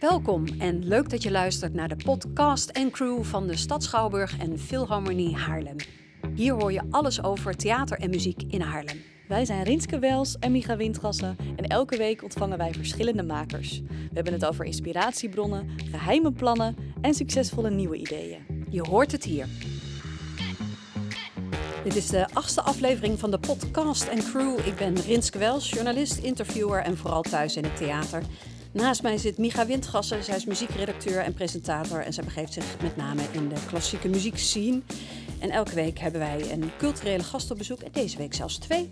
Welkom en leuk dat je luistert naar de podcast en crew van de Stad Schouwburg en Philharmonie Haarlem. Hier hoor je alles over theater en muziek in Haarlem. Wij zijn Rinske Wels en Micha Windgassen en elke week ontvangen wij verschillende makers. We hebben het over inspiratiebronnen, geheime plannen en succesvolle nieuwe ideeën. Je hoort het hier. Dit is de achtste aflevering van de podcast en crew. Ik ben Rinske Wels, journalist, interviewer en vooral thuis in het theater. Naast mij zit Micha Windgassen. Zij is muziekredacteur en presentator en zij begeeft zich met name in de klassieke muziekscene. En elke week hebben wij een culturele gast op bezoek en deze week zelfs twee.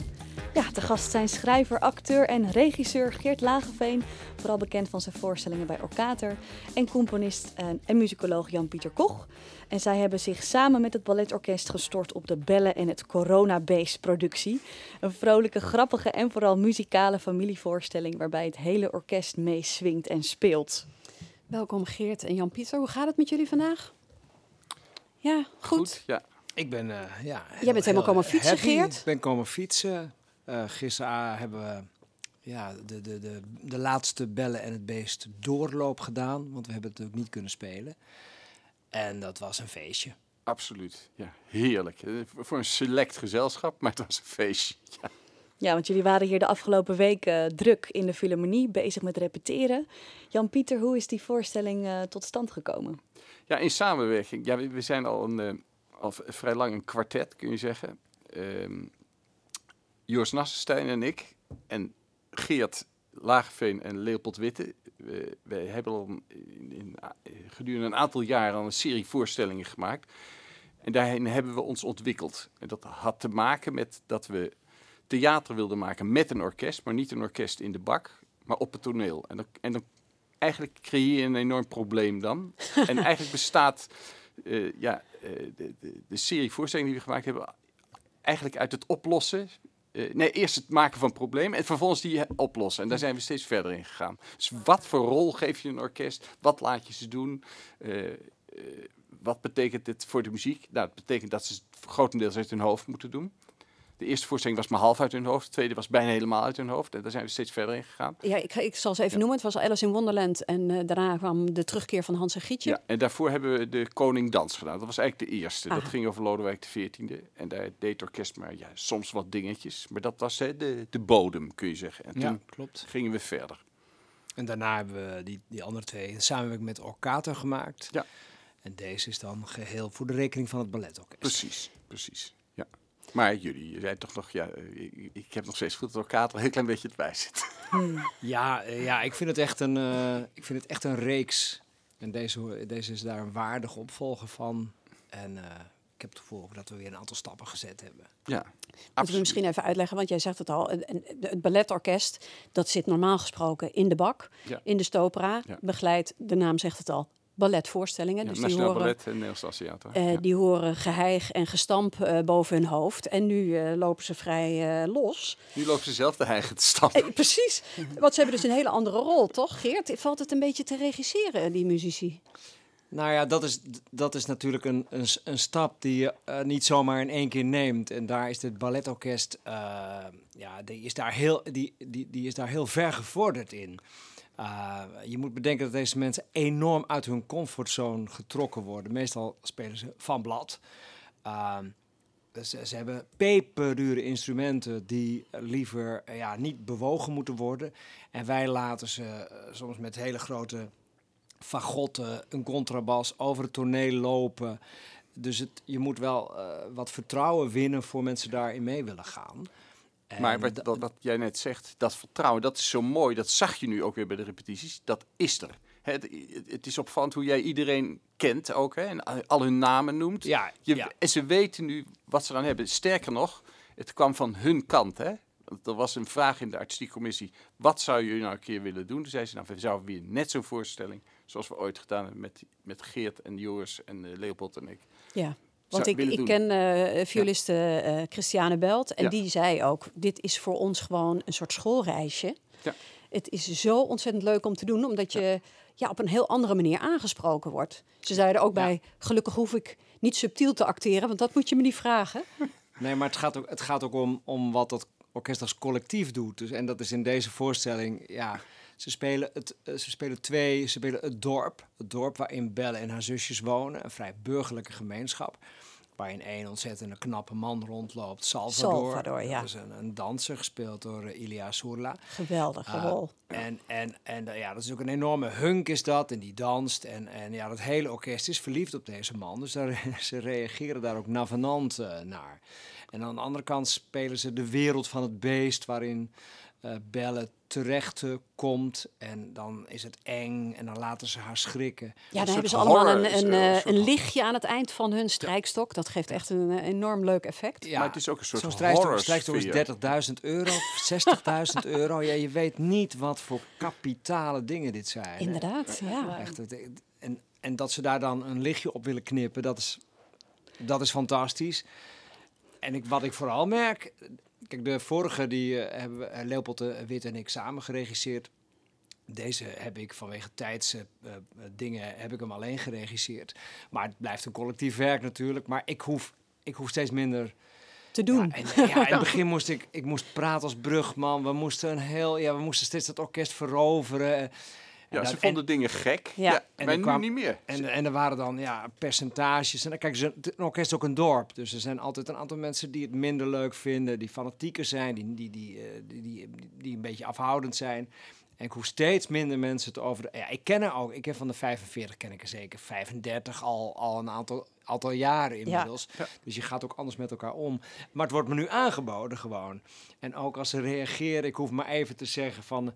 Ja, de gast zijn schrijver, acteur en regisseur Geert Lageveen, vooral bekend van zijn voorstellingen bij Orkater, en componist en, en muzikoloog Jan-Pieter Koch. En zij hebben zich samen met het balletorkest gestort op de Bellen en het Corona Base productie. Een vrolijke, grappige en vooral muzikale familievoorstelling waarbij het hele orkest meeswingt en speelt. Welkom Geert en Jan-Pieter. Hoe gaat het met jullie vandaag? Ja, goed. ja. Ik ben, uh, ja... Jij bent helemaal komen fietsen, happy. Geert? Ik ben komen fietsen. Uh, gisteren hebben we ja, de, de, de, de laatste bellen en het beest doorloop gedaan. Want we hebben het ook niet kunnen spelen. En dat was een feestje. Absoluut, ja. Heerlijk. Eh, Voor een select gezelschap, maar het was een feestje. Ja. Ja, want jullie waren hier de afgelopen weken druk in de Philharmonie, bezig met repeteren. Jan-Pieter, hoe is die voorstelling uh, tot stand gekomen? Ja, in samenwerking. Ja, we, we zijn al, een, uh, al vrij lang een kwartet, kun je zeggen. Um, Joost Nassenstein en ik en Geert Lageveen en Leopold Witte. We, we hebben al in, in, gedurende een aantal jaren al een serie voorstellingen gemaakt. En daarin hebben we ons ontwikkeld. En dat had te maken met dat we theater wilden maken met een orkest, maar niet een orkest in de bak, maar op het toneel. En dan, en dan eigenlijk creëer je een enorm probleem dan. en eigenlijk bestaat uh, ja, uh, de, de, de, serie voorstellingen die we gemaakt hebben eigenlijk uit het oplossen. Uh, nee, eerst het maken van problemen en vervolgens die oplossen. En daar zijn we steeds verder in gegaan. Dus wat voor rol geef je een orkest? Wat laat je ze doen? wat betekent dit voor de muziek? Nou, het betekent dat ze het grotendeels uit hun hoofd moeten doen. De eerste voorstelling was maar half uit hun hoofd. De tweede was bijna helemaal uit hun hoofd. En daar zijn we steeds verder in gegaan. Ja, ik, ik zal ze even ja. noemen. Het was Alice in Wonderland. En uh, daarna kwam de terugkeer van Hans en Gietje. Ja, en daarvoor hebben we de Koning Dans gedaan. Dat was eigenlijk de eerste. Aha. Dat ging over Lodewijk de XIV. En daar deed het orkest maar ja, soms wat dingetjes. Maar dat was hè, de, de bodem, kun je zeggen. En ja, toen klopt. gingen we verder. En daarna hebben we die, die andere twee in samenwerking met Orkater gemaakt. Ja. En deze is dan geheel voor de rekening van het balletorkest. Precies, precies. Maar jullie zijn toch nog, ja, ik, ik heb nog steeds goed dat elkaar een heel klein beetje erbij zit. Hmm. Ja, ja, ik vind het echt een, uh, ik vind het echt een reeks. En deze, deze is daar een waardige opvolger van. En uh, ik heb het gevoel dat we weer een aantal stappen gezet hebben. Ja, Moeten we misschien even uitleggen, want jij zegt het al. Het balletorkest, dat zit normaal gesproken in de bak, ja. in de stopera. Ja. Begeleidt, de naam zegt het al, balletvoorstellingen. Ja, dus Nationaal die horen, Ballet en Theater. uh, ja. Die horen geheig en gestamp uh, boven hun hoofd. En nu uh, lopen ze vrij los. Nu lopen ze zelf de heigen te stampen. Eh, precies. Want ze hebben dus een hele andere rol, toch Geert? Valt het een beetje te regisseren, die muzici? Nou ja, dat is, dat is natuurlijk een, een, een stap die je uh, niet zomaar in één keer neemt. En daar is het balletorkest, uh, ja, die is, daar heel, die, die, die is daar heel ver gevorderd in. Uh, je moet bedenken dat deze mensen enorm uit hun comfortzone getrokken worden. Meestal spelen ze van blad. Uh, ze, ze, hebben peperdure instrumenten die liever uh, ja, niet bewogen moeten worden. En wij laten ze uh, soms met hele grote fagotten, een contrabas over het toneel lopen. Dus het, je moet wel wat vertrouwen winnen voor mensen daarin mee willen gaan. Maar wat, wat, wat, jij net zegt, dat vertrouwen, dat is zo mooi. Dat zag je nu ook weer bij de repetities. Dat is er. Het, het is opvallend hoe jij iedereen kent ook. Hè, en al hun namen noemt. Ja, je, ja. En ze weten nu wat ze aan hebben. Sterker nog, het kwam van hun kant. Hè. Er was een vraag in de artistieke commissie. Wat zou je nou een keer willen doen? Toen zei ze, nou, we zouden weer net zo'n voorstelling... zoals we ooit gedaan hebben met, met Geert en Joris en uh, Leopold en ik. Ja. Want ik, ik ken uh, violiste uh, Christiane Belt en die zei ook: Dit is voor ons gewoon een soort schoolreisje. Ja. Het is zo ontzettend leuk om te doen, omdat je ja. ja op een heel andere manier aangesproken wordt. Ze zeiden ook bij: Gelukkig hoef ik niet subtiel te acteren, want dat moet je me niet vragen. Nee, maar het gaat ook, het gaat ook om, om wat dat orkest als collectief doet. Dus, en dat is in deze voorstelling, ja, Ze spelen, het, eh, ze spelen twee, ze spelen het dorp. Het dorp waarin Belle en haar zusjes wonen. Een vrij burgerlijke gemeenschap. Waarin één ontzettend knappe man rondloopt. Salvador. Salvador, ja. Dat is een, een danser, gespeeld door uh, Ilia Sourla. Geweldige Ah, rol. En, en, en eh, ja, dat is ook een enorme hunk is dat. En die danst. En, en ja, dat hele orkest is verliefd op deze man. Dus daar, ze reageren daar ook navenant eh, naar. En aan de andere kant spelen ze de wereld van het beest... waarin eh Belle terecht komt. En dan is het eng. En dan laten ze haar schrikken. Ja, een dan hebben ze allemaal horror een, een, een eh, een lichtje aan het eind van hun strijkstok. Dat geeft echt een eh, enorm leuk effect. Ja, Maar het is ook een soort Zo'n strijkstok, strijkstok is 30.000 euro, 60.000 euro. Ja, je weet niet wat voor kapitale dingen dit zijn. hè. Inderdaad, ja. Echt, het- en, en dat ze daar dan een lichtje op willen knippen, dat is, dat is fantastisch. En ik, wat ik vooral merk... Kijk, de vorige die eh, hebben we, eh, Leopold de Wit en ik samen geregisseerd. Deze heb ik vanwege tijdsdingen heb ik hem alleen geregisseerd. Maar het blijft een collectief werk natuurlijk. Maar ik hoef, ik hoef steeds minder Te doen. ja, en, ja, in het begin moest ik, ik moest praten als brugman. We moesten een heel, ja, we moesten steeds dat orkest veroveren. Ja, dat- ze vonden dingen gek. Ja. Ja. En maar nu kwam- niet meer. En, en er waren dan ja, percentages. En dan kijk, ze- een orkest is ook een dorp. Dus er zijn altijd een aantal mensen die het minder leuk vinden, die fanatieker zijn, die, die, die, eh, die, die, die een beetje afhoudend zijn. En ik hoef steeds minder mensen te over. Ja, ik ken er ook. Ik heb van de 45 ken ik er zeker 35 al, al een aantal, aantal jaren inmiddels. Ja. Dus je gaat ook anders met elkaar om. Maar het wordt me nu aangeboden gewoon. En ook als ze reageren, ik hoef maar even te zeggen van.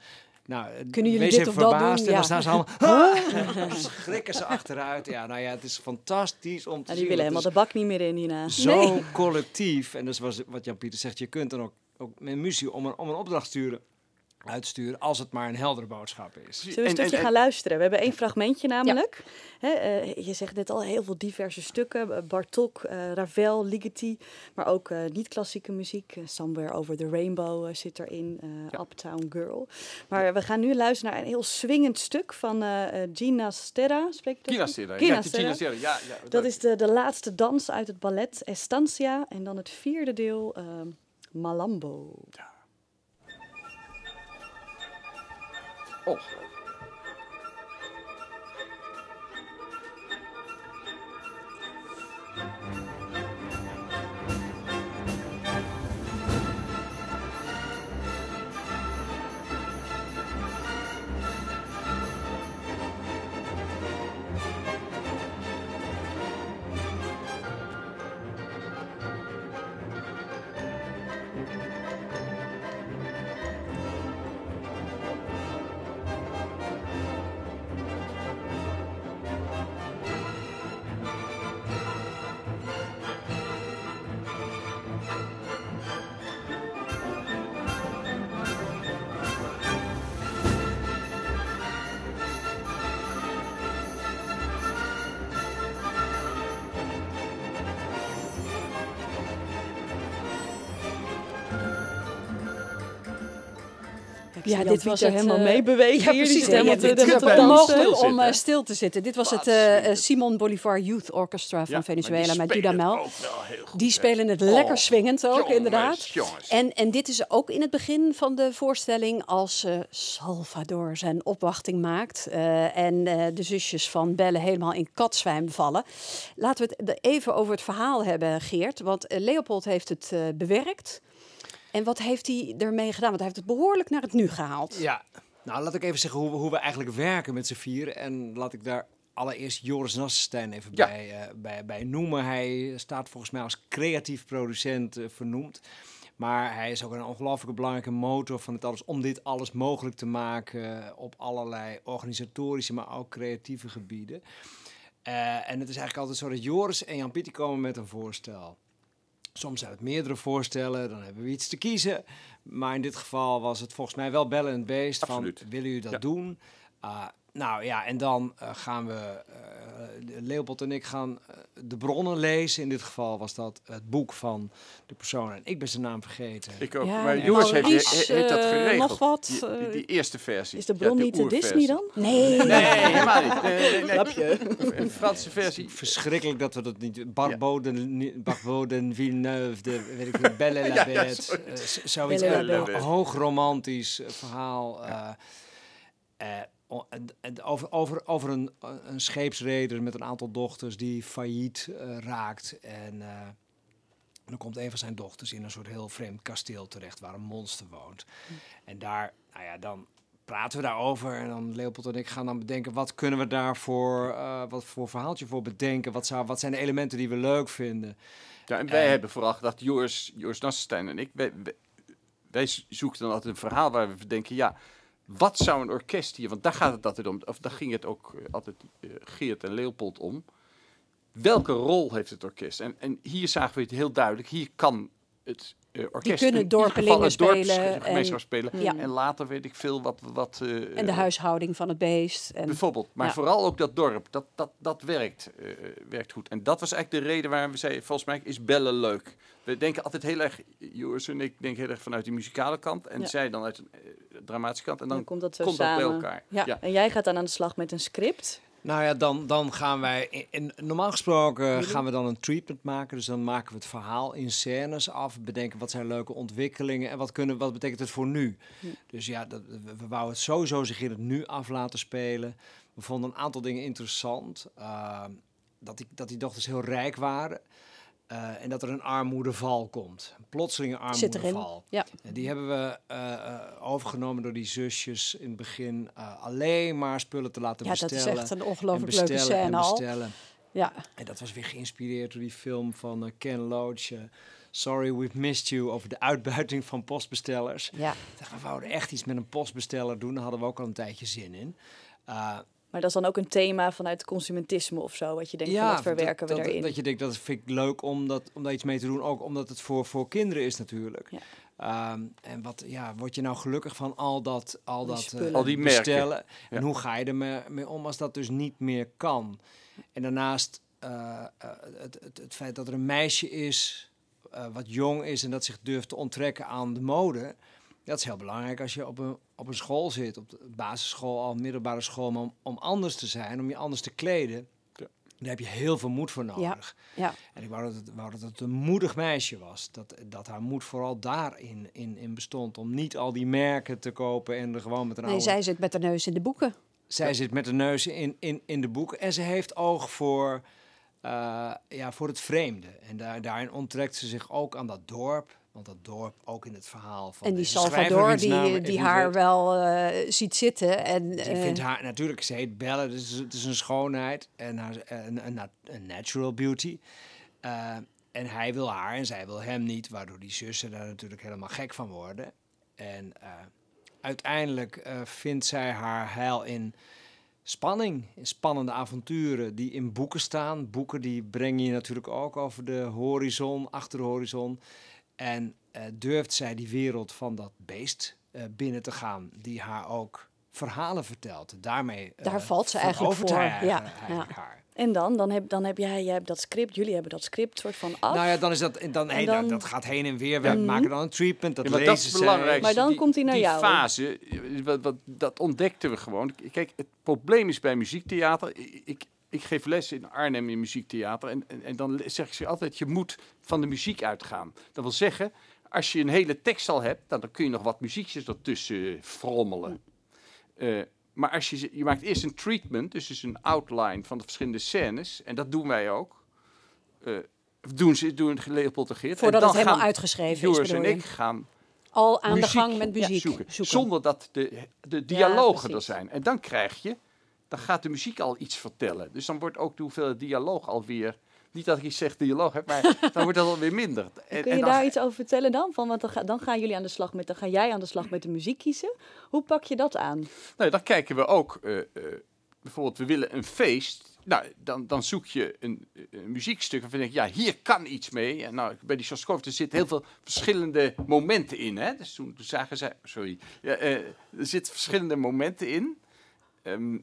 Nou, Kunnen jullie dit of dat verbaasd. doen? En Ja. dan staan ze allemaal. "Ah!" schrikken ze achteruit. Ja, nou ja, het is fantastisch om te Nou, die zien. willen helemaal de bak niet meer in hierna. Zo collectief. En dat is was- wat Jan-Pieter zegt. Je kunt dan ook, ook met muziek om een, om een opdracht sturen, uitsturen. Als het maar een heldere boodschap is. Zullen we een En- stukje en- gaan luisteren? We hebben één fragmentje namelijk. Hè, eh, je zegt net al heel veel diverse stukken. Eh, Bartok, eh, Ravel, Ligeti. Maar ook eh, niet-klassieke muziek. Somewhere Over the Rainbow zit erin. eh, Uptown Girl. Maar we gaan nu luisteren naar een heel swingend stuk van Gina Sterra. Spreek ik dat Gina? Sterra. Gina Ja, Sterra. Gina Sterra. Ja, ja, Dat is de, de laatste dans uit het ballet Estancia. En dan het vierde deel, Malambo. Oh. Ja, dit was het, helemaal eh, meebewegen Ja, precies. helemaal Ja, dit helemaal stil onmogelijk om eh, stil te zitten. Dit was Wat het eh, eh. Simon Bolivar Youth Orchestra van Ja, Venezuela met Dudamel. Die spelen het Oh, lekker swingend ook, jongens, inderdaad. jongens. En, en dit is ook in het begin van de voorstelling als eh, Salvador zijn opwachting maakt. eh, en eh, de zusjes van Belle helemaal in katzwijm vallen. Laten we het er even over het verhaal hebben, Geert. Want eh, Leopold heeft het eh, bewerkt. En wat heeft hij ermee gedaan? Want hij heeft het behoorlijk naar het nu gehaald. Ja, nou laat ik even zeggen hoe we, hoe we eigenlijk werken met z'n vieren. En laat ik daar allereerst Joris Nassenstein even Ja. bij, eh, bij, bij noemen. Hij staat volgens mij als creatief producent eh, vernoemd. Maar hij is ook een ongelooflijke belangrijke motor van dit alles, om dit alles mogelijk te maken op allerlei organisatorische, maar ook creatieve gebieden. Eh, en het is eigenlijk altijd zo dat Joris en Jan Pieter komen met een voorstel. Soms zijn het meerdere voorstellen, dan hebben we iets te kiezen. Maar in dit geval was het volgens mij wel bellen en het beest Absoluut. van, willen jullie dat Ja. doen? Ah, nou ja, en dan eh, gaan we, eh, Leopold en ik gaan eh, de bronnen lezen. In dit geval was dat het boek van de persoon. En ik ben zijn naam vergeten. Ik ook. Ja, maar ja. Joris heeft, dat geregeld. nog wat, Die, die, die eerste versie. Is de Ja, bron niet de. Disney dan? Nee. Nee, helemaal niet. Nee, nee, nee. Een Franse versie. Verschrikkelijk dat we dat niet... Barboden, Barboden Villeneuve, de, weet ik Belle la Ja, ja, Bête. eh, zoiets Belle la erg Bête. hoogromantisch eh, verhaal. eh. En- en over, over, over een, een scheepsreder met een aantal dochters die failliet eh, raakt. En eh, dan komt een van zijn dochters in een soort heel vreemd kasteel terecht waar een monster woont. En daar, nou ja, dan praten we daarover. En dan Leopold en ik gaan dan bedenken, wat kunnen we daarvoor, eh wat voor verhaaltje voor bedenken? Wat, zou, wat zijn de elementen die we leuk vinden? Ja, en wij En- hebben vooral gedacht, Joris, Joris Nassenstein en ik, wij, wij, wij zoeken dan altijd een verhaal waar we denken, ja, wat zou een orkest hier, want daar gaat het altijd om, of daar ging het ook eh, altijd eh, Geert en Leopold om. Welke rol heeft het orkest? En, en hier zagen we het heel duidelijk, hier kan het eh, orkest kunnen ieder geval dorpelingen spelen en- spelen. Ja. En later weet ik veel wat... wat eh, En de eh, huishouding van het beest. En, Bijvoorbeeld, maar Ja. vooral ook dat dorp, dat, dat, dat werkt, werkt goed. En dat was eigenlijk de reden waarom we zeiden, volgens mij is bellen leuk. We denken altijd heel erg, Joris en ik denken heel erg vanuit die muzikale kant. En Ja. zij dan uit de dramatische kant. En dan, Dan komt dat zo komt dat samen. bij elkaar. Ja. En jij gaat dan aan de slag met een script. Nou ja, dan, dan gaan wij. In, normaal gesproken Jullie? gaan we dan een treatment maken. Dus dan maken we het verhaal in scènes af. Bedenken wat zijn leuke ontwikkelingen. En wat, kunnen, wat betekent het voor nu? Hm. Dus ja, dat, we, we wouden het sowieso zich in het nu af laten spelen. We vonden een aantal dingen interessant. Uh, dat, die, dat die dochters heel rijk waren. Uh, en dat er een armoedeval komt. Een plotselinge armoedeval. Ja. En die hebben we uh, uh, overgenomen door die zusjes in het begin uh, alleen maar spullen te laten ja, dat bestellen. is echt een en ongelooflijk leuke bestellen en scène al. bestellen. Ja, En dat was weer geïnspireerd door die film van Ken Loach. Sorry We've Missed You. Over de uitbuiting van postbestellers. ja. Dacht, we wouden echt iets met een postbesteller doen. Daar hadden we ook al een tijdje zin in. Maar dat is dan ook een thema vanuit consumentisme of zo. Wat je denkt, van, dat verwerken dat, we dat, erin. Dat je denkt, dat vind ik leuk om, dat, om daar iets mee te doen. Ook omdat het voor, voor kinderen is natuurlijk. Ja. Um, en wat, ja, word je nou gelukkig van al dat, al Die dat uh, Al die merken. bestellen? Ja. En hoe ga je ermee mee om als dat dus niet meer kan? En daarnaast uh, uh, het, het, het feit dat er een meisje is uh, wat jong is en dat zich durft te onttrekken aan de mode. Dat is heel belangrijk als je op een, op een school zit, op de basisschool, al middelbare school, om, om anders te zijn, om je anders te kleden. Ja. Daar heb je heel veel moed voor nodig. Ja. En ik wou dat, het, wou dat het een moedig meisje was. Dat, dat haar moed vooral daarin in, in bestond. Om niet al die merken te kopen en er gewoon met een Nee, oude... zij zit met de neus in de boeken. Zij zit met de neus in, in, in de boeken. En ze heeft oog voor, uh, ja, voor het vreemde. En daar, daarin onttrekt ze zich ook aan dat dorp. Want dat dorp, ook in het verhaal van En die Salvador, die, die haar wel uh, ziet zitten. En, Die uh, vindt haar, natuurlijk, ze heet Belle, dus het is een schoonheid. En haar, een, een, een natural beauty. Uh, en hij wil haar en zij wil hem niet. Waardoor die zussen daar natuurlijk helemaal gek van worden. En uiteindelijk vindt zij haar heil in spanning, in spannende avonturen die in boeken staan. Boeken die breng je natuurlijk ook over de horizon, achter de horizon. En uh, durft zij die wereld van dat beest uh, binnen te gaan, die haar ook verhalen vertelt. Daarmee uh, Daar valt ze eigenlijk voor. Hij ja, eigenlijk ja. haar. En dan, dan heb, dan heb jij, jij hebt dat script, jullie hebben dat script soort van af. Nou ja, dan is dat, dan, hey, dan- dat gaat heen en weer. We Mhm. maken dan een treatment, dat Ja, maar lezen dat is het belangrijkste. Maar dan Die- komt hij naar die jou. fase, eh, wat, wat, dat ontdekten we gewoon. Kijk, het probleem is bij muziektheater. Ik, ik, geef les in Arnhem in muziektheater. En, en, en dan zeg ik ze altijd, je moet van de muziek uitgaan. Dat wil zeggen, als je een hele tekst al hebt, dan, dan kun je nog wat muziekjes ertussen frommelen. Uh, maar als je, je maakt eerst een treatment, dus, dus een outline van de verschillende scènes. En dat doen wij ook. Uh, doen ze doen Leopold en Geert. Voordat en dan het helemaal uitgeschreven Joris is, en ik gaan Al aan de gang met muziek zoeken, zoeken. Zonder dat de, de dialogen er zijn. En dan krijg je, dan gaat de muziek al iets vertellen. Dus dan wordt ook de hoeveelheid dialoog alweer... Niet dat ik iets zeg dialoog heb, maar dan wordt dat alweer minder. En, Kun en je dan- daar iets over vertellen dan? Van, want dan, ga, dan gaan jullie aan de slag met, dan ga jij aan de slag met de muziek kiezen. Hoe pak je dat aan? Nou, dan kijken we ook, eh, eh, bijvoorbeeld, we willen een feest. Nou, dan, dan zoek je een, een muziekstuk en denk je, ja, hier kan iets mee. En nou, bij die Shostakovich, er zitten heel veel verschillende momenten in. Hè? Dus toen, toen zagen zij, sorry, ja, eh, er zitten verschillende momenten in. Ehm,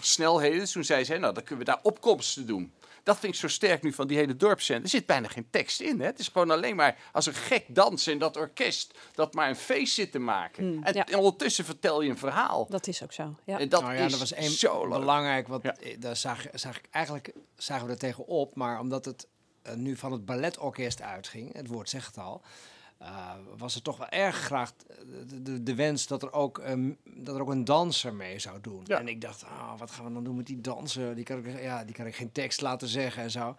snelheden. Toen zei zij, nou, dan kunnen we daar opkomsten doen. Dat vind ik zo sterk nu van die hele dorpscent. Er zit bijna geen tekst in. Hè? Het is gewoon alleen maar als een gek dansen in dat orkest dat maar een feest zit te maken. Hmm, en, ja. en ondertussen vertel je een verhaal. Dat is ook zo. Ja. En dat nou ja, is dat was één zo belangrijk, want Ja. eh, daar zag, zag ik eigenlijk zagen we er tegenop, maar omdat het eh, nu van het balletorkest uitging, het woord zegt het al, eh, was er toch wel erg graag de, de, de wens dat er, ook, um, dat er ook een danser mee zou doen. Ja. En ik dacht, ah, wat gaan we dan doen met die danser? Die kan, ik, ja, die kan ik geen tekst laten zeggen en zo.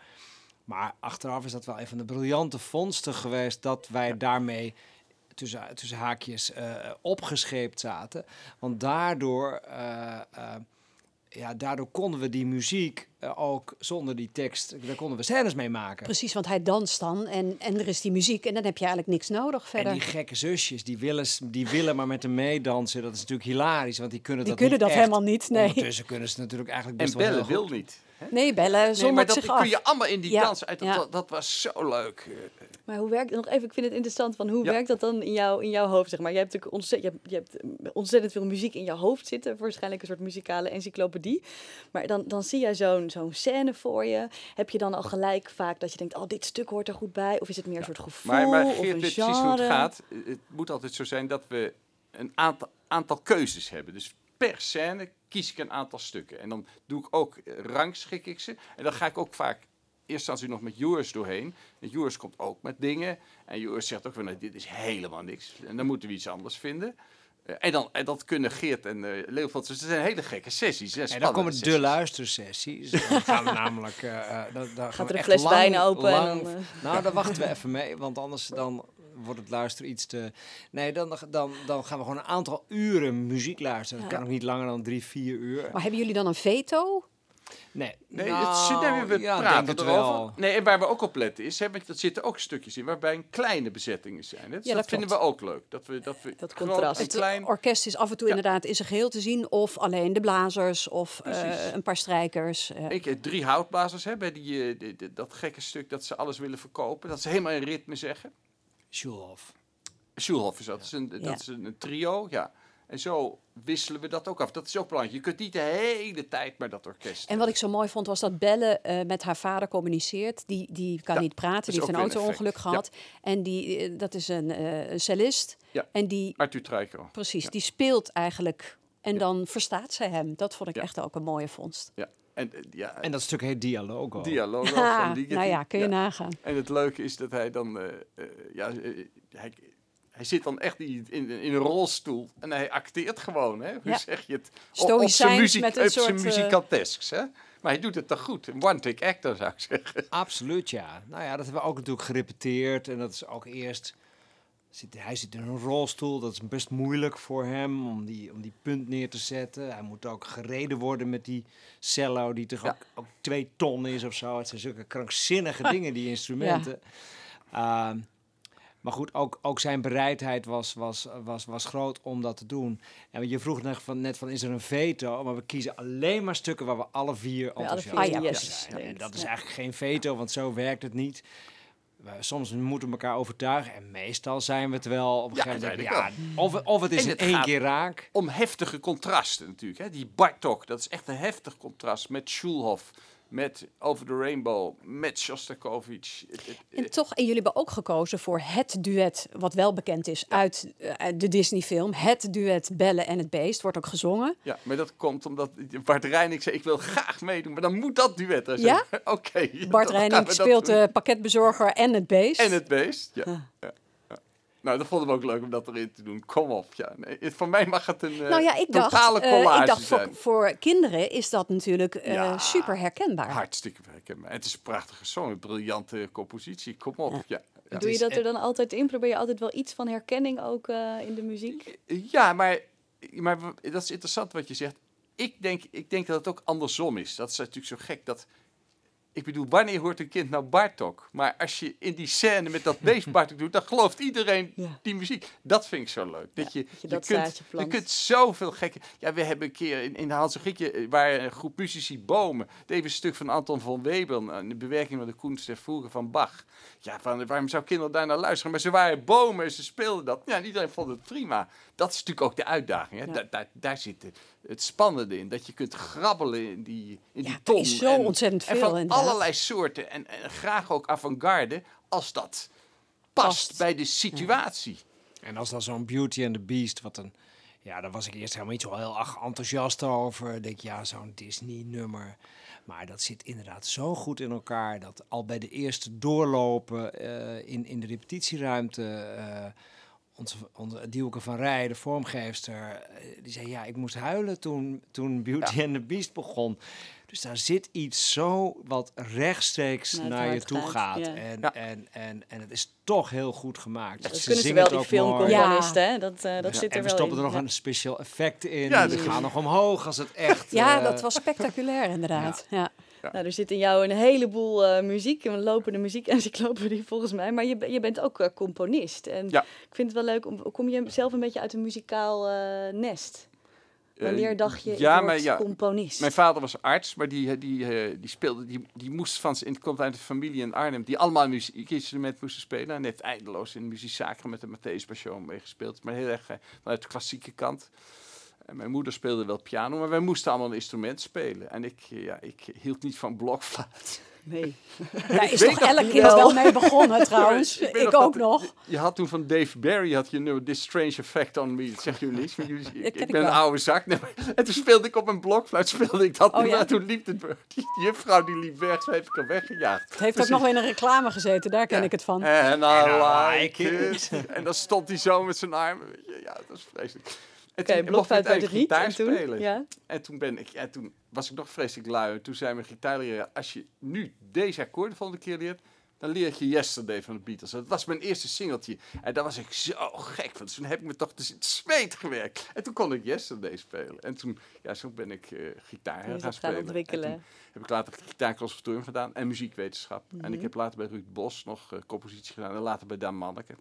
Maar achteraf is dat wel een van de briljante vondsten geweest dat wij daarmee tussen, tussen haakjes uh, opgescheept zaten. Want daardoor, uh, ja, daardoor konden we die muziek ook zonder die tekst, daar konden we scènes mee maken. Precies, want hij danst dan en, en er is die muziek en dan heb je eigenlijk niks nodig verder. En die gekke zusjes, die willen, die willen maar met hem meedansen. Dat is natuurlijk hilarisch, want die kunnen die dat kunnen niet dat echt. helemaal niet, nee. Ondertussen kunnen ze natuurlijk eigenlijk best En wel bellen heel wil niet. Hè? Nee, bellen Nee, zonder maar dat zich kun je allemaal in die Ja, dans uit. Dat, ja. dat, dat was zo leuk. Maar hoe werkt nog even? Ik vind het interessant van hoe Ja. werkt dat dan in, jou, in jouw hoofd? Zeg maar. Je hebt natuurlijk ontzettend, je hebt, je hebt eh, ontzettend veel muziek in je hoofd zitten, waarschijnlijk een soort muzikale encyclopedie. Maar dan, dan zie jij zo'n zo'n scène voor je. Heb je dan al gelijk vaak dat je denkt, oh, dit stuk hoort er goed bij? Of is het meer een soort gevoel Maar, maar of een precies hoe het gaat. Het moet altijd zo zijn dat we een aantal, aantal keuzes hebben. Dus per scène kies ik een aantal stukken. En dan doe ik ook, eh, rangschik ik ze. En dan ga ik ook vaak eerst als u nog met Joris doorheen. En Joris komt ook met dingen. En Joris zegt ook van, nee, dit is helemaal niks. En dan moeten we iets anders vinden. Eh, en, dan, en dat kunnen Geert en uh, Leopold. Dus het zijn hele gekke sessies. En dan komen de sessies. luistersessies. Dan gaan we namelijk... eh, eh, dan, dan gaan Gaat we er een echt fles lang- wijn open en lang- dan, Nou, daar wachten we even mee, want anders dan wordt het luisteren iets te... Nee, dan, dan, dan gaan we gewoon een aantal uren muziek luisteren. Dat Ja. kan ook niet langer dan drie, vier uur. Maar hebben jullie dan een veto? Nee, Nee, nou, het zit, nee, we ja, praten erover. wel. Nee, en waar we ook op letten is, hè, want er zitten ook stukjes in waarbij een kleine bezettingen zijn. Hè. Dus Ja, dat, dat vinden we ook leuk. Dat we, dat we Dat contrast. Het klein. orkest is af en toe Ja. inderdaad in zijn geheel te zien. Of alleen de blazers of eh, een paar strijkers. eh. Ik, eh, drie houtblazers hè, bij die, eh, die- die- dat gekke stuk dat ze alles willen verkopen. Dat ze helemaal in ritme zeggen. Schulhof. Schulhoff is dat. Dat is een, Ja. dat is een, een trio, ja. En zo wisselen we dat ook af. Dat is ook belangrijk. Je kunt niet de hele tijd maar dat orkest. En wat ik zo mooi vond was dat Belle eh, met haar vader communiceert. Die, die kan Ja, niet praten, die heeft een auto-ongeluk gehad. En die, eh, dat is een, eh, een cellist. Ja. En die, Arthur Treiko. precies, Ja. die speelt eigenlijk. En dan verstaat zij hem. Dat vond ik Ja. echt ook een mooie vondst. Ja. En, eh, ja, En dat stuk heet Dialogo. dialoog Ha, van Ligeti. nou ja, kun je Ja. nagaan. En het leuke is dat hij dan, eh, eh, ja, hij, hij zit dan echt in, in, in een rolstoel en hij acteert gewoon, hè? Hoe Ja. zeg je het? Stoïcijns op zijn muziek, met een op zijn soort, muzikantesks, hè? Maar hij doet het toch goed. Een one-take actor, zou ik zeggen. Absoluut, ja. Nou ja, dat hebben we ook natuurlijk gerepeteerd. En dat is ook eerst... Zit, hij zit in een rolstoel, dat is best moeilijk voor hem om die, om die punt neer te zetten. Hij moet ook gereden worden met die cello, die toch Ja. ook, ook twee ton is of zo. Het zijn zulke krankzinnige dingen, die instrumenten. Ehm, maar goed, ook, ook zijn bereidheid was, was, was, was groot om dat te doen. En je vroeg net van, net van, is er een veto? Maar we kiezen alleen maar stukken waar we alle vier enthousiast over zijn. En dat is eigenlijk geen veto, want zo werkt het niet. We- Soms moeten we elkaar overtuigen en meestal zijn we het wel op een Ja, gegeven moment. Ja, of, of het is in één keer raak. Om heftige contrasten natuurlijk. Hè? Die Bartok, dat is echt een heftig contrast met Schulhoff, met Over the Rainbow, met Shostakovich. En toch, en jullie hebben ook gekozen voor het duet, wat wel bekend is uit, eh, uit de Disney-film. Het duet Belle en het Beest wordt ook gezongen. Ja, maar dat komt omdat Bart Reining zei, ik wil graag meedoen, maar dan moet dat duet er zijn. Ja? Oké. Bart Reining speelt de pakketbezorger en het beest. En het beest, ja. Ah. ja. Nou, dat vonden we ook leuk om dat erin te doen. Kom op, ja. Nee, voor mij mag het een eh, nou ja, ik dacht, totale eh, collage ik dacht zijn. voor, voor kinderen is dat natuurlijk eh, Ja. super herkenbaar. Hartstikke herkenbaar. Het is een prachtige song, een briljante compositie. Kom op, ja. ja. Doe je dat er dan altijd in? Probeer je altijd wel iets van herkenning ook eh, in de muziek? Ja, maar, maar dat is interessant wat je zegt. Ik denk, ik denk dat het ook andersom is. Dat is natuurlijk zo gek dat... Ik bedoel, wanneer hoort een kind nou Bartok? Maar als je in die scène met dat beest Bartok doet, dan gelooft iedereen Ja. die muziek. Dat vind ik zo leuk. Dat Ja, je, dat je kunt, je kunt zoveel gekke... Ja, we hebben een keer in, in de Hans en Grietje, eh, waar een groep muzici bomen, deden we een stuk van Anton van Webel, een de bewerking van de Koens der Vroege van Bach. Ja, van, waarom zou kinderen daar naar luisteren? Maar ze waren bomen en ze speelden dat. Ja, en iedereen vond het prima. Dat is natuurlijk ook de uitdaging. Hè? Ja. Daar, daar, daar zit de- het spannende in. Dat je kunt grabbelen in die, in die Ja, er ton. is zo en, ontzettend en veel, van inderdaad. allerlei soorten. En, en graag ook avant-garde, als dat past, Past. bij de situatie. En als dan zo'n Beauty and the Beast, wat een Ja, daar was ik eerst helemaal niet zo heel erg enthousiast over. Ik denk, ja, zo'n Disney-nummer. Maar dat zit inderdaad zo goed in elkaar dat al bij de eerste doorlopen eh, in, in de repetitieruimte. eh, onze, onze Dielke van Rij, de vormgeefster, eh, die zei: Ja, ik moest huilen toen, toen Beauty and the Beast begon. Dus daar zit iets zo wat rechtstreeks Naar je toe gaat, gaat. ja. En, Ja. en, en, en het is toch heel goed gemaakt. Dat Ze kunnen ze wel, die filmcomponisten. hè? Dat, eh, dat Ja, zit er En we wel stoppen in. er nog Ja. een speciaal effect in. Ja, die dat- gaan nog omhoog als het echt... Ja, eh, dat was spectaculair inderdaad. Ja. Nou, er zit in jou een heleboel eh, muziek, een lopende muziekencyclopedie volgens mij. Maar je, je bent ook eh, componist. En Ja. ik vind het wel leuk, om, kom je zelf een beetje uit een muzikaal eh, nest? Wanneer dacht je, ja, maar ja, componist? Mijn vader was arts, maar die, die, die speelde, die, die moest van zijn, komt uit een familie in Arnhem die allemaal muziekinstrument moesten spelen. En heeft eindeloos in muziekzaken met de Matthäus Passion meegespeeld, maar heel erg vanuit de klassieke kant. En mijn moeder speelde wel piano, maar wij moesten allemaal een instrument spelen. En ik, eh, ja, ik hield niet van blokfluit. Nee. Daar is toch elk kind wel. wel mee begonnen trouwens. Ik ik weet nog ook dat- nog. Je had toen van Dave Barry, had je nummer This Strange Effect on Me. Dat zegt jullie niets, maar jullie, ik, ben een oude zak. Nee, maar- en toen speelde ik op een blokfluit, speelde ik dat. Oh, ja? En toen liep de, die juffrouw die liep weg, zo heb ik haar weggejaagd. Het heeft ook nog in een reclame gezeten, daar ken Ja. ik het van. En I like it. En dan stond hij zo met zijn armen. weet je, Ja, dat was vreselijk. En ik blokfluit. En gitaar toen? spelen. Ja. En toen, ben ik, en toen was ik nog vreselijk lui. En toen zei mijn gitaarleraar, als je nu deze akkoorden de volgende keer leert, dan leer je Yesterday van de Beatles. Dat was mijn eerste singeltje. En daar was ik zo gek van. Dus toen heb ik me toch dus in het zweet gewerkt. En toen kon ik Yesterday spelen. En toen, ja, zo ben ik eh, gitaar gaan spelen. En ontwikkelen. heb ik later gitaarconservatorium gedaan en muziekwetenschap. En Mhm. ik heb later bij Ruud Bos nog eh, compositie gedaan. En later bij Daan Manneke.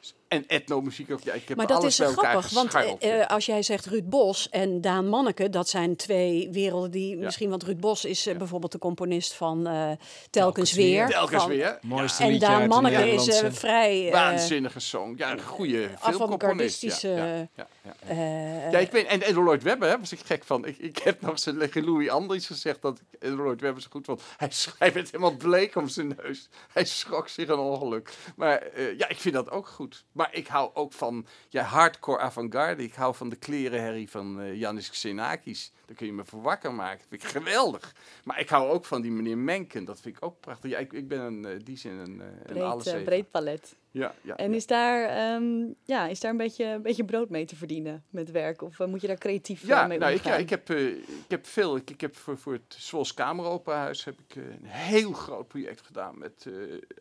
Dus- En etnomuziek ook. Ja, ik heb Maar dat is grappig, want eh, eh, als jij zegt Ruud Bos en Daan Manneke, dat zijn twee werelden die Ja. misschien, want Ruud Bos is eh, Ja. bijvoorbeeld de componist van eh, Telkens, Telkens Weer. Telkens van- weer. Mooiste En Daan uit de Manneke is Nederlandse- vrij Waanzinnige song. Ja, een goede filmcomponist. Ja, ja, ja, ja. eh, Ja, ik weet, en, en Lloyd Webber, hè, was ik gek van. Ik, ik heb nog zijn tegen Louis Andries gezegd dat ik Lloyd Webber zo goed vond. Hij, sch- hij werd helemaal bleek om zijn neus. Hij schrok zich een ongeluk. Maar eh, ja, ik vind dat ook goed. Maar ik hou ook van ja, hardcore avant-garde. Ik hou van de klerenherrie van eh Janis Xenakis. Daar kun je me voor wakker maken. Dat vind ik geweldig. Maar ik hou ook van die meneer Menken. Dat vind ik ook prachtig. Ja, ik, ik ben een, eh, die zin een, een Breed, breed palet. Ja, ja, En ja. is daar, ehm, ja, is daar een, beetje, een beetje brood mee te verdienen met werk? Of moet je daar creatief Ja, mee nou, ik, omgaan? ja, ik, heb, ik heb veel. Ik, ik heb voor, voor het Zwolse Kameroperahuis heb ik een heel groot project gedaan met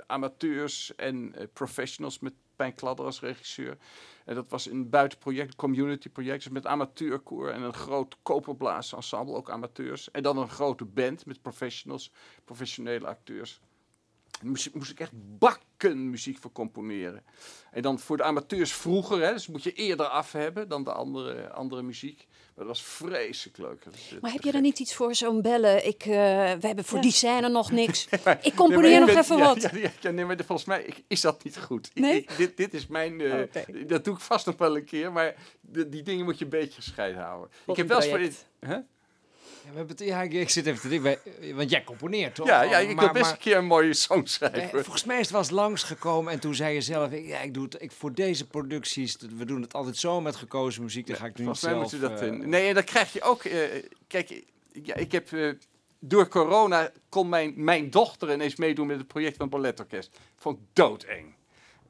amateurs en professionals met Pijn Kladder als regisseur. En dat was een buitenproject, community project, dus met amateurkoor en een groot koperblazensemble, ook amateurs. En dan een grote band met professionals, professionele acteurs. Moest, moest ik echt bakken muziek voor componeren. En dan voor de amateurs vroeger, hè, dus moet je eerder af hebben dan de andere, andere muziek. Maar dat was vreselijk leuk. Maar heb je daar gek. niet iets voor zo'n bellen? Ik, eh, we hebben voor Ja. die scène nog niks. Ik Nee, componeer nog ben- even ja, wat. Ja, ja, ja, nee, maar volgens mij ik- is dat niet goed. Nee? ik- dit, dit is mijn... eh, Oké. Dat doe ik vast nog wel een keer, maar de- die dingen moet je een beetje gescheiden houden. ik heb wel eens voor project. dit... Hè? Ja, we hebben het- ja, ik, ik zit even te denken, want jij componeert toch? Ja, ja, ik Maar- wil best maar- een keer een mooie song schrijven. volgens mij is het wel eens langsgekomen en toen zei je zelf, ik, ja, ik doe het ik, voor deze producties, we doen het altijd zo met gekozen muziek, dan ga ik nu niet zelf... moet je dat in. Nee, en dan krijg je ook. eh, kijk, ja, ik heb. door corona kon mijn, mijn dochter ineens meedoen met het project van het balletorkest. Vond ik doodeng.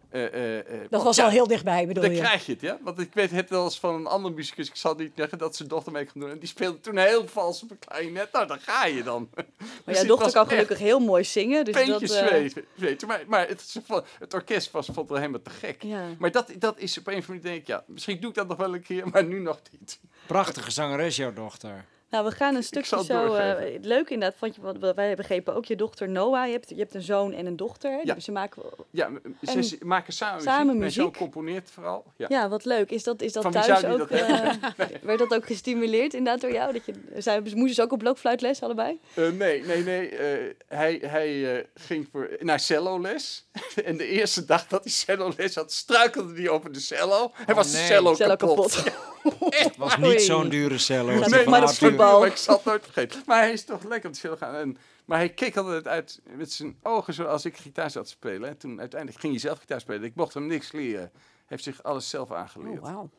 Eh, eh, eh, Dat want was ja, al heel dichtbij, bedoel Dan je? krijg je het, ja. Want ik weet het wel eens van een andere muzikus, ik zal niet zeggen dat zijn dochter mee kon doen. En die speelde toen heel vals op een klarinet. Nou, dan ga je dan. Maar Dus jouw dochter kan gelukkig heel mooi zingen. Dus Peentje dat, zweten, zweten. Maar, maar het, het orkest was, vond het helemaal te gek. Ja. Maar dat, dat is op een of andere manier, denk ik, ja, misschien doe ik dat nog wel een keer, maar nu nog niet. Prachtige zangeres, jouw dochter. Nou, we gaan een stukje zo. eh, leuk inderdaad, want je, want wij begrepen ook je dochter Noah. Je hebt, je hebt een zoon en een dochter. hè? Ja. Dus ze maken. Ja, ze En ze maken samen, samen muziek. Mijn zoon componeert vooral. Ja. Ja, wat leuk. Is dat, is dat Van thuis ook? dat eh, werd dat ook gestimuleerd inderdaad door jou? Dat je, zij, moesten ze ook op blokfluitles allebei? Eh, nee, nee, nee. eh, hij hij eh, ging voor, naar celloles. en de eerste dag dat hij celloles had, struikelde hij over de cello. Hij was de nee. cello, Cello kapot. kapot. Het was niet zo'n dure cello. Maar Arthur. Voetbal. Ik zal het nooit vergeten. Maar hij is toch lekker op de cello gaan. En, maar hij keek altijd uit met zijn ogen zoals ik gitaar zat te spelen. En toen uiteindelijk ging hij zelf gitaar spelen. Ik mocht hem niks leren. Hij heeft zich alles zelf aangeleerd. Oh, wauw.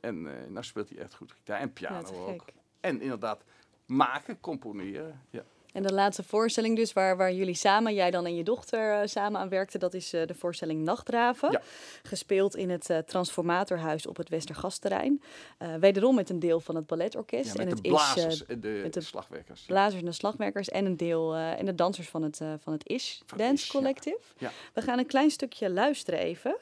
En uh, nou speelt hij echt goed gitaar en piano Ja, ook. En inderdaad, maken, componeren. Ja. En de laatste voorstelling dus, waar, waar jullie samen, jij dan en je dochter eh, samen aan werkten, dat is eh, de voorstelling Nachtdraven. Ja. Gespeeld in het eh, Transformatorhuis op het Westergasterrein. Wederom met een deel van het balletorkest. Ja, en het de is blazers en de, met de slagwerkers. blazers en de slagwerkers en een deel en de dansers van het, van het IS Van Dance IS, ja. Collective. Ja. We gaan een klein stukje luisteren even.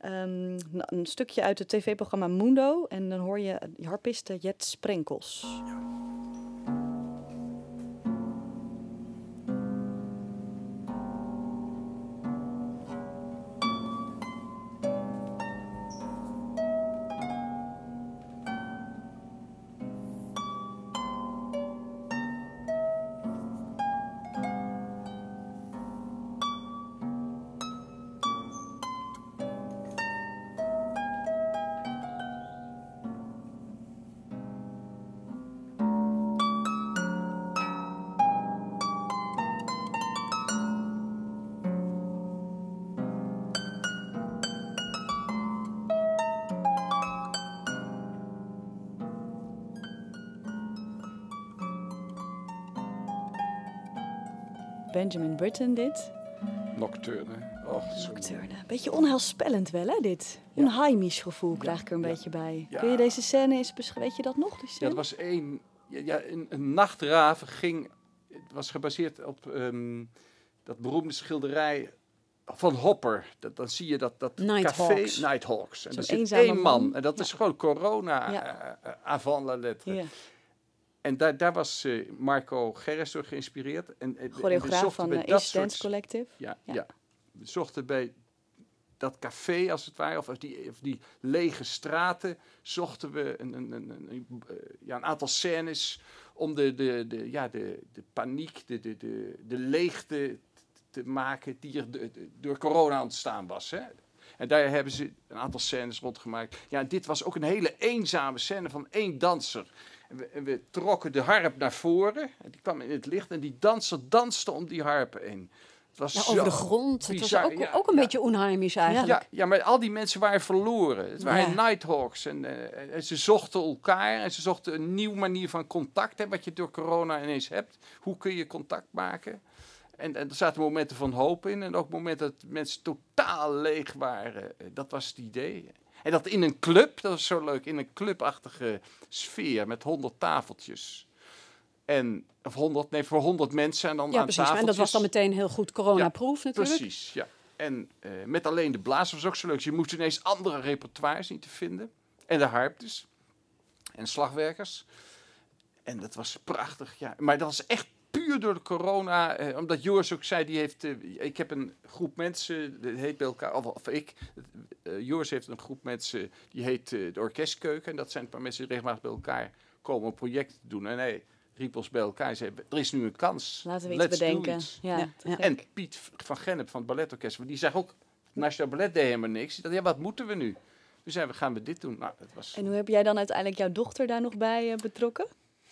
Ehm, een stukje uit het tv-programma Mundo. En dan hoor je harpiste Jet Sprenkels. Benjamin Britten dit. Nocturne. Och. Nocturne. Beetje onheilspellend wel, hè, dit? Ja. Onheimisch gevoel krijg ik er een Ja. beetje bij. Ja. Kun je deze scène eens beschrijven? Weet je dat nog, die Ja, scène? dat was één. Ja, ja, een, een nachtraven ging. Het was gebaseerd op ehm, dat beroemde schilderij van Hopper. Dat, dan zie je dat, dat Nighthawks. café Nighthawks. En er zit één man. man. En dat is gewoon corona Ja. eh, avant la lettre. En daar, daar was eh, Marco Gerres door geïnspireerd. En, en, en we Choreograaf van uh, East soort Dance Collective. Ja, Ja. ja. We zochten bij dat café, als het ware, of die, of die lege straten, zochten we een, een, een, eh, ja, een aantal scènes om de, de, de, ja, de, de paniek, de, de, de, de leegte te maken die er de- de- door corona ontstaan was. Hè? En daar hebben ze een aantal scènes rondgemaakt. Ja, dit was ook een hele eenzame scène van één danser. En we, en we trokken de harp naar voren. En die kwam in het licht en die danser danste om die harp heen. Het was Ja, zo over de grond. Het was ook, Ja, ook een ja. beetje onheimisch eigenlijk. Ja, ja, maar al die mensen waren verloren. Het waren. Nighthawks. En, eh, en ze zochten elkaar en ze zochten een nieuwe manier van contact. Hè, wat je door corona ineens hebt. Hoe kun je contact maken? En, en er zaten momenten van hoop in. En ook momenten dat mensen totaal leeg waren. Eh, Dat was het idee. En dat in een club, dat was zo leuk, in een clubachtige sfeer met honderd tafeltjes. En, of honderd, nee, voor honderd mensen en dan Ja, aan precies. En dat was dan meteen heel goed coronaproof natuurlijk. Precies, ja. En eh, met alleen de blaas was ook zo leuk. Je moest ineens andere repertoires zien te vinden. En de harp dus. En slagwerkers. En dat was prachtig, ja. Maar dat was echt puur door de corona. Eh, omdat Joris ook zei, die heeft... eh, ik heb een groep mensen, dat heet bij elkaar... Of, of ik. eh, Joris heeft een groep mensen, die heet eh, de Orkestkeuken. En dat zijn een paar mensen die regelmatig bij elkaar komen om projecten te doen. En hij riep ons bij elkaar en zei, er is nu een kans. Laten we iets Let's bedenken. Ja. En Piet van Gennep van het balletorkest, want die zegt ook, het Nationaal Ballet deed helemaal niks. Die dacht, ja, wat moeten we nu? Dus zeiden we, gaan we dit doen? Nou, dat was... En hoe heb jij dan uiteindelijk jouw dochter daar nog bij betrokken?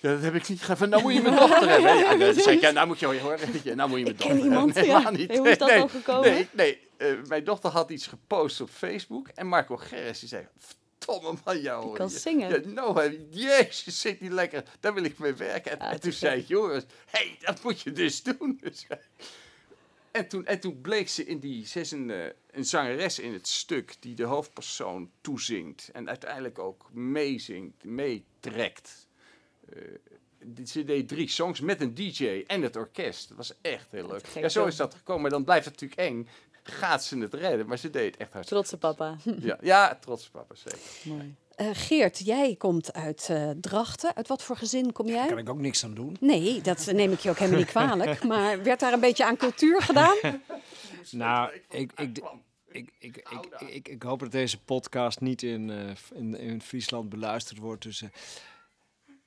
Ja, dat heb ik niet gedaan. Nou moet je mijn dochter hebben. Ja, zei ik, ja, nou moet je horen. Ja, nou moet je mijn Ik dochter iemand, hebben. ja. Helemaal niet. Hoe is dat nee, dan gekomen? Nee, nee eh, mijn dochter had iets gepost op Facebook. En Marco Gerris, die zei, verdomme man, jou. Je kan zingen. Ja, nou, jezus, zit niet lekker. Daar wil ik mee werken. En, toen zei Joris, hé, hey, dat moet je dus doen. Dus, eh, en, toen, en toen bleek ze in die, ze is een, eh, een zangeres in het stuk die de hoofdpersoon toezingt. En uiteindelijk ook meezingt, meetrekt. Eh, ze deed drie songs met een DJ en het orkest. Dat was echt heel leuk. Ja, zo is dat gekomen. Maar dan blijft het natuurlijk eng. Gaat ze het redden? Maar ze deed het echt hartstikke Trotse papa. ja, ja, trots papa, zeker. Mooi. Eh, Geert, jij komt uit eh, Drachten. Uit wat voor gezin kom Daar kan jij? ik ook niks aan doen. Nee, dat neem ik je ook helemaal niet kwalijk. Maar werd daar een beetje aan cultuur gedaan? Nou, ik, ik, ik, ik, ik, ik, ik hoop dat deze podcast niet in, eh, in, in Friesland beluisterd wordt. Dus, eh,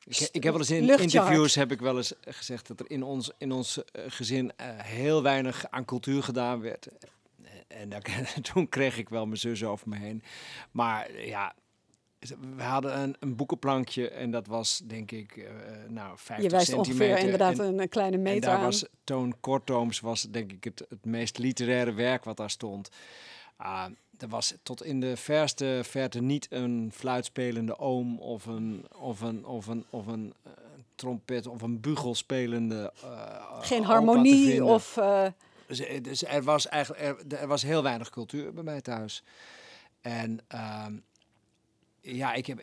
ik, ik heb wel eens in interviews heb ik wel eens gezegd dat er in ons, in ons eh, gezin eh, heel weinig aan cultuur gedaan werd. Eh, En daar, toen kreeg ik wel mijn zus over me heen. Maar eh, ja, we hadden een, een boekenplankje en dat was denk ik eh, nou 50 Je wijst centimeter. ongeveer inderdaad En- een, kleine en meter daar aan. was Toon Kortooms was denk ik het, het meest literaire werk wat daar stond. Ah, er was tot in de verste verte niet een fluitspelende oom of een, of een, of een, of een eh, trompet of een bugelspelende. eh, Geen harmonie of... eh, Dus, dus er was eigenlijk er, er was heel weinig cultuur bij mij thuis. En ehm, ja, ik heb,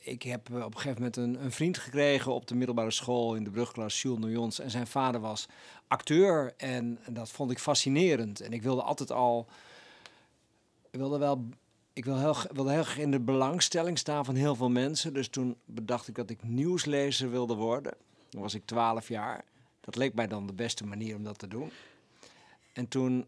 ik heb op een gegeven moment een, een vriend gekregen op de middelbare school in de brugklas, Jules Noyons. En zijn vader was acteur en, en dat vond ik fascinerend. En ik wilde altijd al, ik wilde wel, ik wilde heel, wilde heel graag in de belangstelling staan van heel veel mensen. Dus toen bedacht ik dat ik nieuwslezer wilde worden. Toen was ik 12 jaar. Dat leek mij dan de beste manier om dat te doen. En toen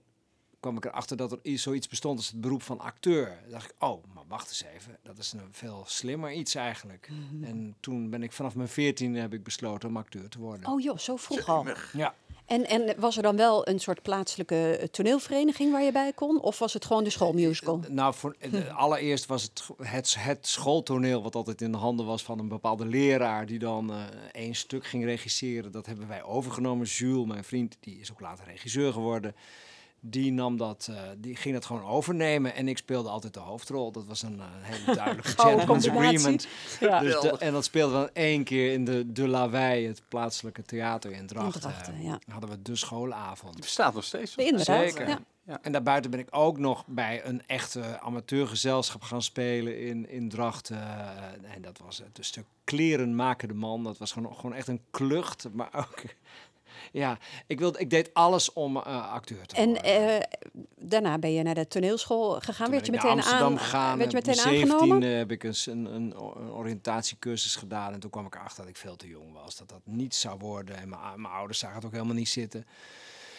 kwam ik erachter dat er zoiets bestond als het beroep van acteur. Toen dacht ik, oh, maar wacht eens even. Dat is een veel slimmer iets eigenlijk. En toen ben ik vanaf mijn veertiende heb ik besloten om acteur te worden. oh joh, zo vroeg al. Ja. En, en was er dan wel een soort plaatselijke eh, toneelvereniging waar je bij kon? Of was het gewoon de schoolmusical? Nou, voor, eh, allereerst was het, het het schooltoneel wat altijd in de handen was van een bepaalde leraar die dan eh één stuk ging regisseren. Dat hebben wij overgenomen. Jules, mijn vriend, die is ook later regisseur geworden. Die nam dat, eh, die ging dat gewoon overnemen en ik speelde altijd de hoofdrol. Dat was een eh, hele duidelijke gentleman's combinatie. agreement. Ja. Dus de- en dat speelden we dan één keer in de De Lawei, het plaatselijke theater in Drachten. Drachten, ja. Hadden we de schoolavond. Het bestaat nog steeds. Inderdaad. Zeker. Ja. Ja. En daarbuiten ben ik ook nog bij een echte amateurgezelschap gaan spelen in, in Drachten. Eh, En dat was het een stuk kleren maken de man. Dat was gewoon, gewoon echt een klucht. Maar ook, ja, ik, wilde, ik deed alles om eh, acteur te En worden. eh, daarna ben je naar de toneelschool gegaan. Toen werd je naar meteen, Amsterdam aan, gegaan. werd je Op meteen mijn aangenomen? 17e heb ik eens een, een, een oriëntatiecursus gedaan. En toen kwam ik erachter dat ik veel te jong was. Dat dat niet zou worden. En mijn, mijn ouders zagen het ook helemaal niet zitten.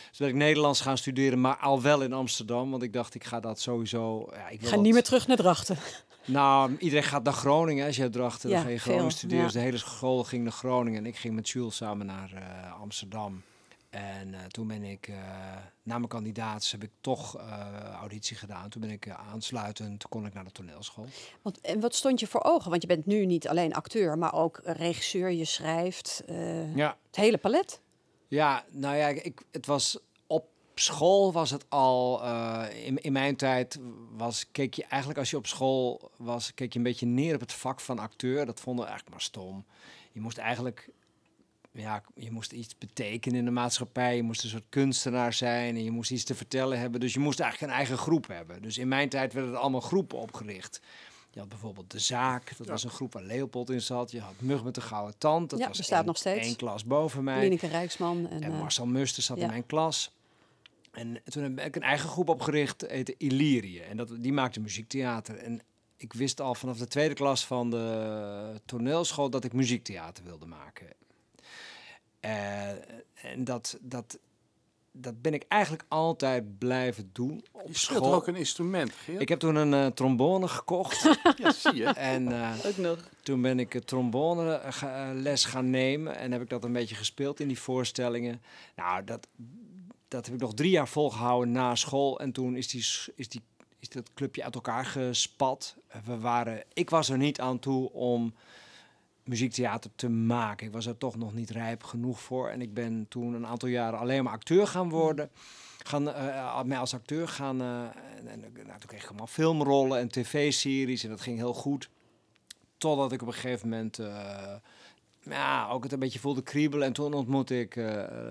Dus ben ik Nederlands gaan studeren, maar al wel in Amsterdam. Want ik dacht, ik ga dat sowieso... Ja, ik Ik wil ga dat- niet meer terug naar Drachten. Nou, iedereen gaat naar Groningen. Als je uit Drachten, Ja, dan ga je Groningen studeren. Dus de hele school ging naar Groningen. En ik ging met Jules samen naar eh, Amsterdam. En eh, toen ben ik, eh, na mijn kandidaats, heb ik toch auditie gedaan. Toen ben ik aansluitend, kon ik naar de toneelschool. Want, en wat stond je voor ogen? Want je bent nu niet alleen acteur, maar ook regisseur. Je schrijft. Ja, Het hele palet. ja nou ja, ik, het was op school was het al, eh, in, in mijn tijd was, keek je eigenlijk als je op school was, keek je een beetje neer op het vak van acteur. Dat vonden we eigenlijk maar stom. Je moest eigenlijk, ja, je moest iets betekenen in de maatschappij. Je moest een soort kunstenaar zijn en je moest iets te vertellen hebben. Dus je moest eigenlijk een eigen groep hebben. Dus in mijn tijd werden er allemaal groepen opgericht. Je had bijvoorbeeld De Zaak, dat was een groep waar Leopold in zat. Je had Mug met de Gouden Tand, dat Ja, was bestaat één- nog steeds. één klas boven mij. Lineke Rijksman. En, En eh, Marcel Muster zat ja. in mijn klas. En toen heb ik een eigen groep opgericht, heette Illyrië. En dat, die maakte muziektheater. En ik wist al vanaf de tweede klas van de toneelschool dat ik muziektheater wilde maken. Eh, en dat, dat, dat ben ik eigenlijk altijd blijven doen op Je speelt school. ook een instrument, Geert? Ik heb toen een eh, trombone gekocht. Ja, zie je. en eh, Ook nog. toen ben ik trombone les gaan nemen en heb ik dat een beetje gespeeld in die voorstellingen. Nou, dat, dat heb ik nog drie jaar volgehouden na school. En toen is, die, is, die, is dat clubje uit elkaar gespat. Eh, We waren, ik was er niet aan toe om muziektheater te maken. Ik was er toch nog niet rijp genoeg voor. En ik ben toen een aantal jaren alleen maar acteur gaan worden. Gaan, eh, mij als acteur gaan... en, nou, toen kreeg ik allemaal filmrollen en tv-series. En dat ging heel goed. Totdat ik op een gegeven moment... ja, ook het een beetje voelde kriebelen. En toen ontmoette ik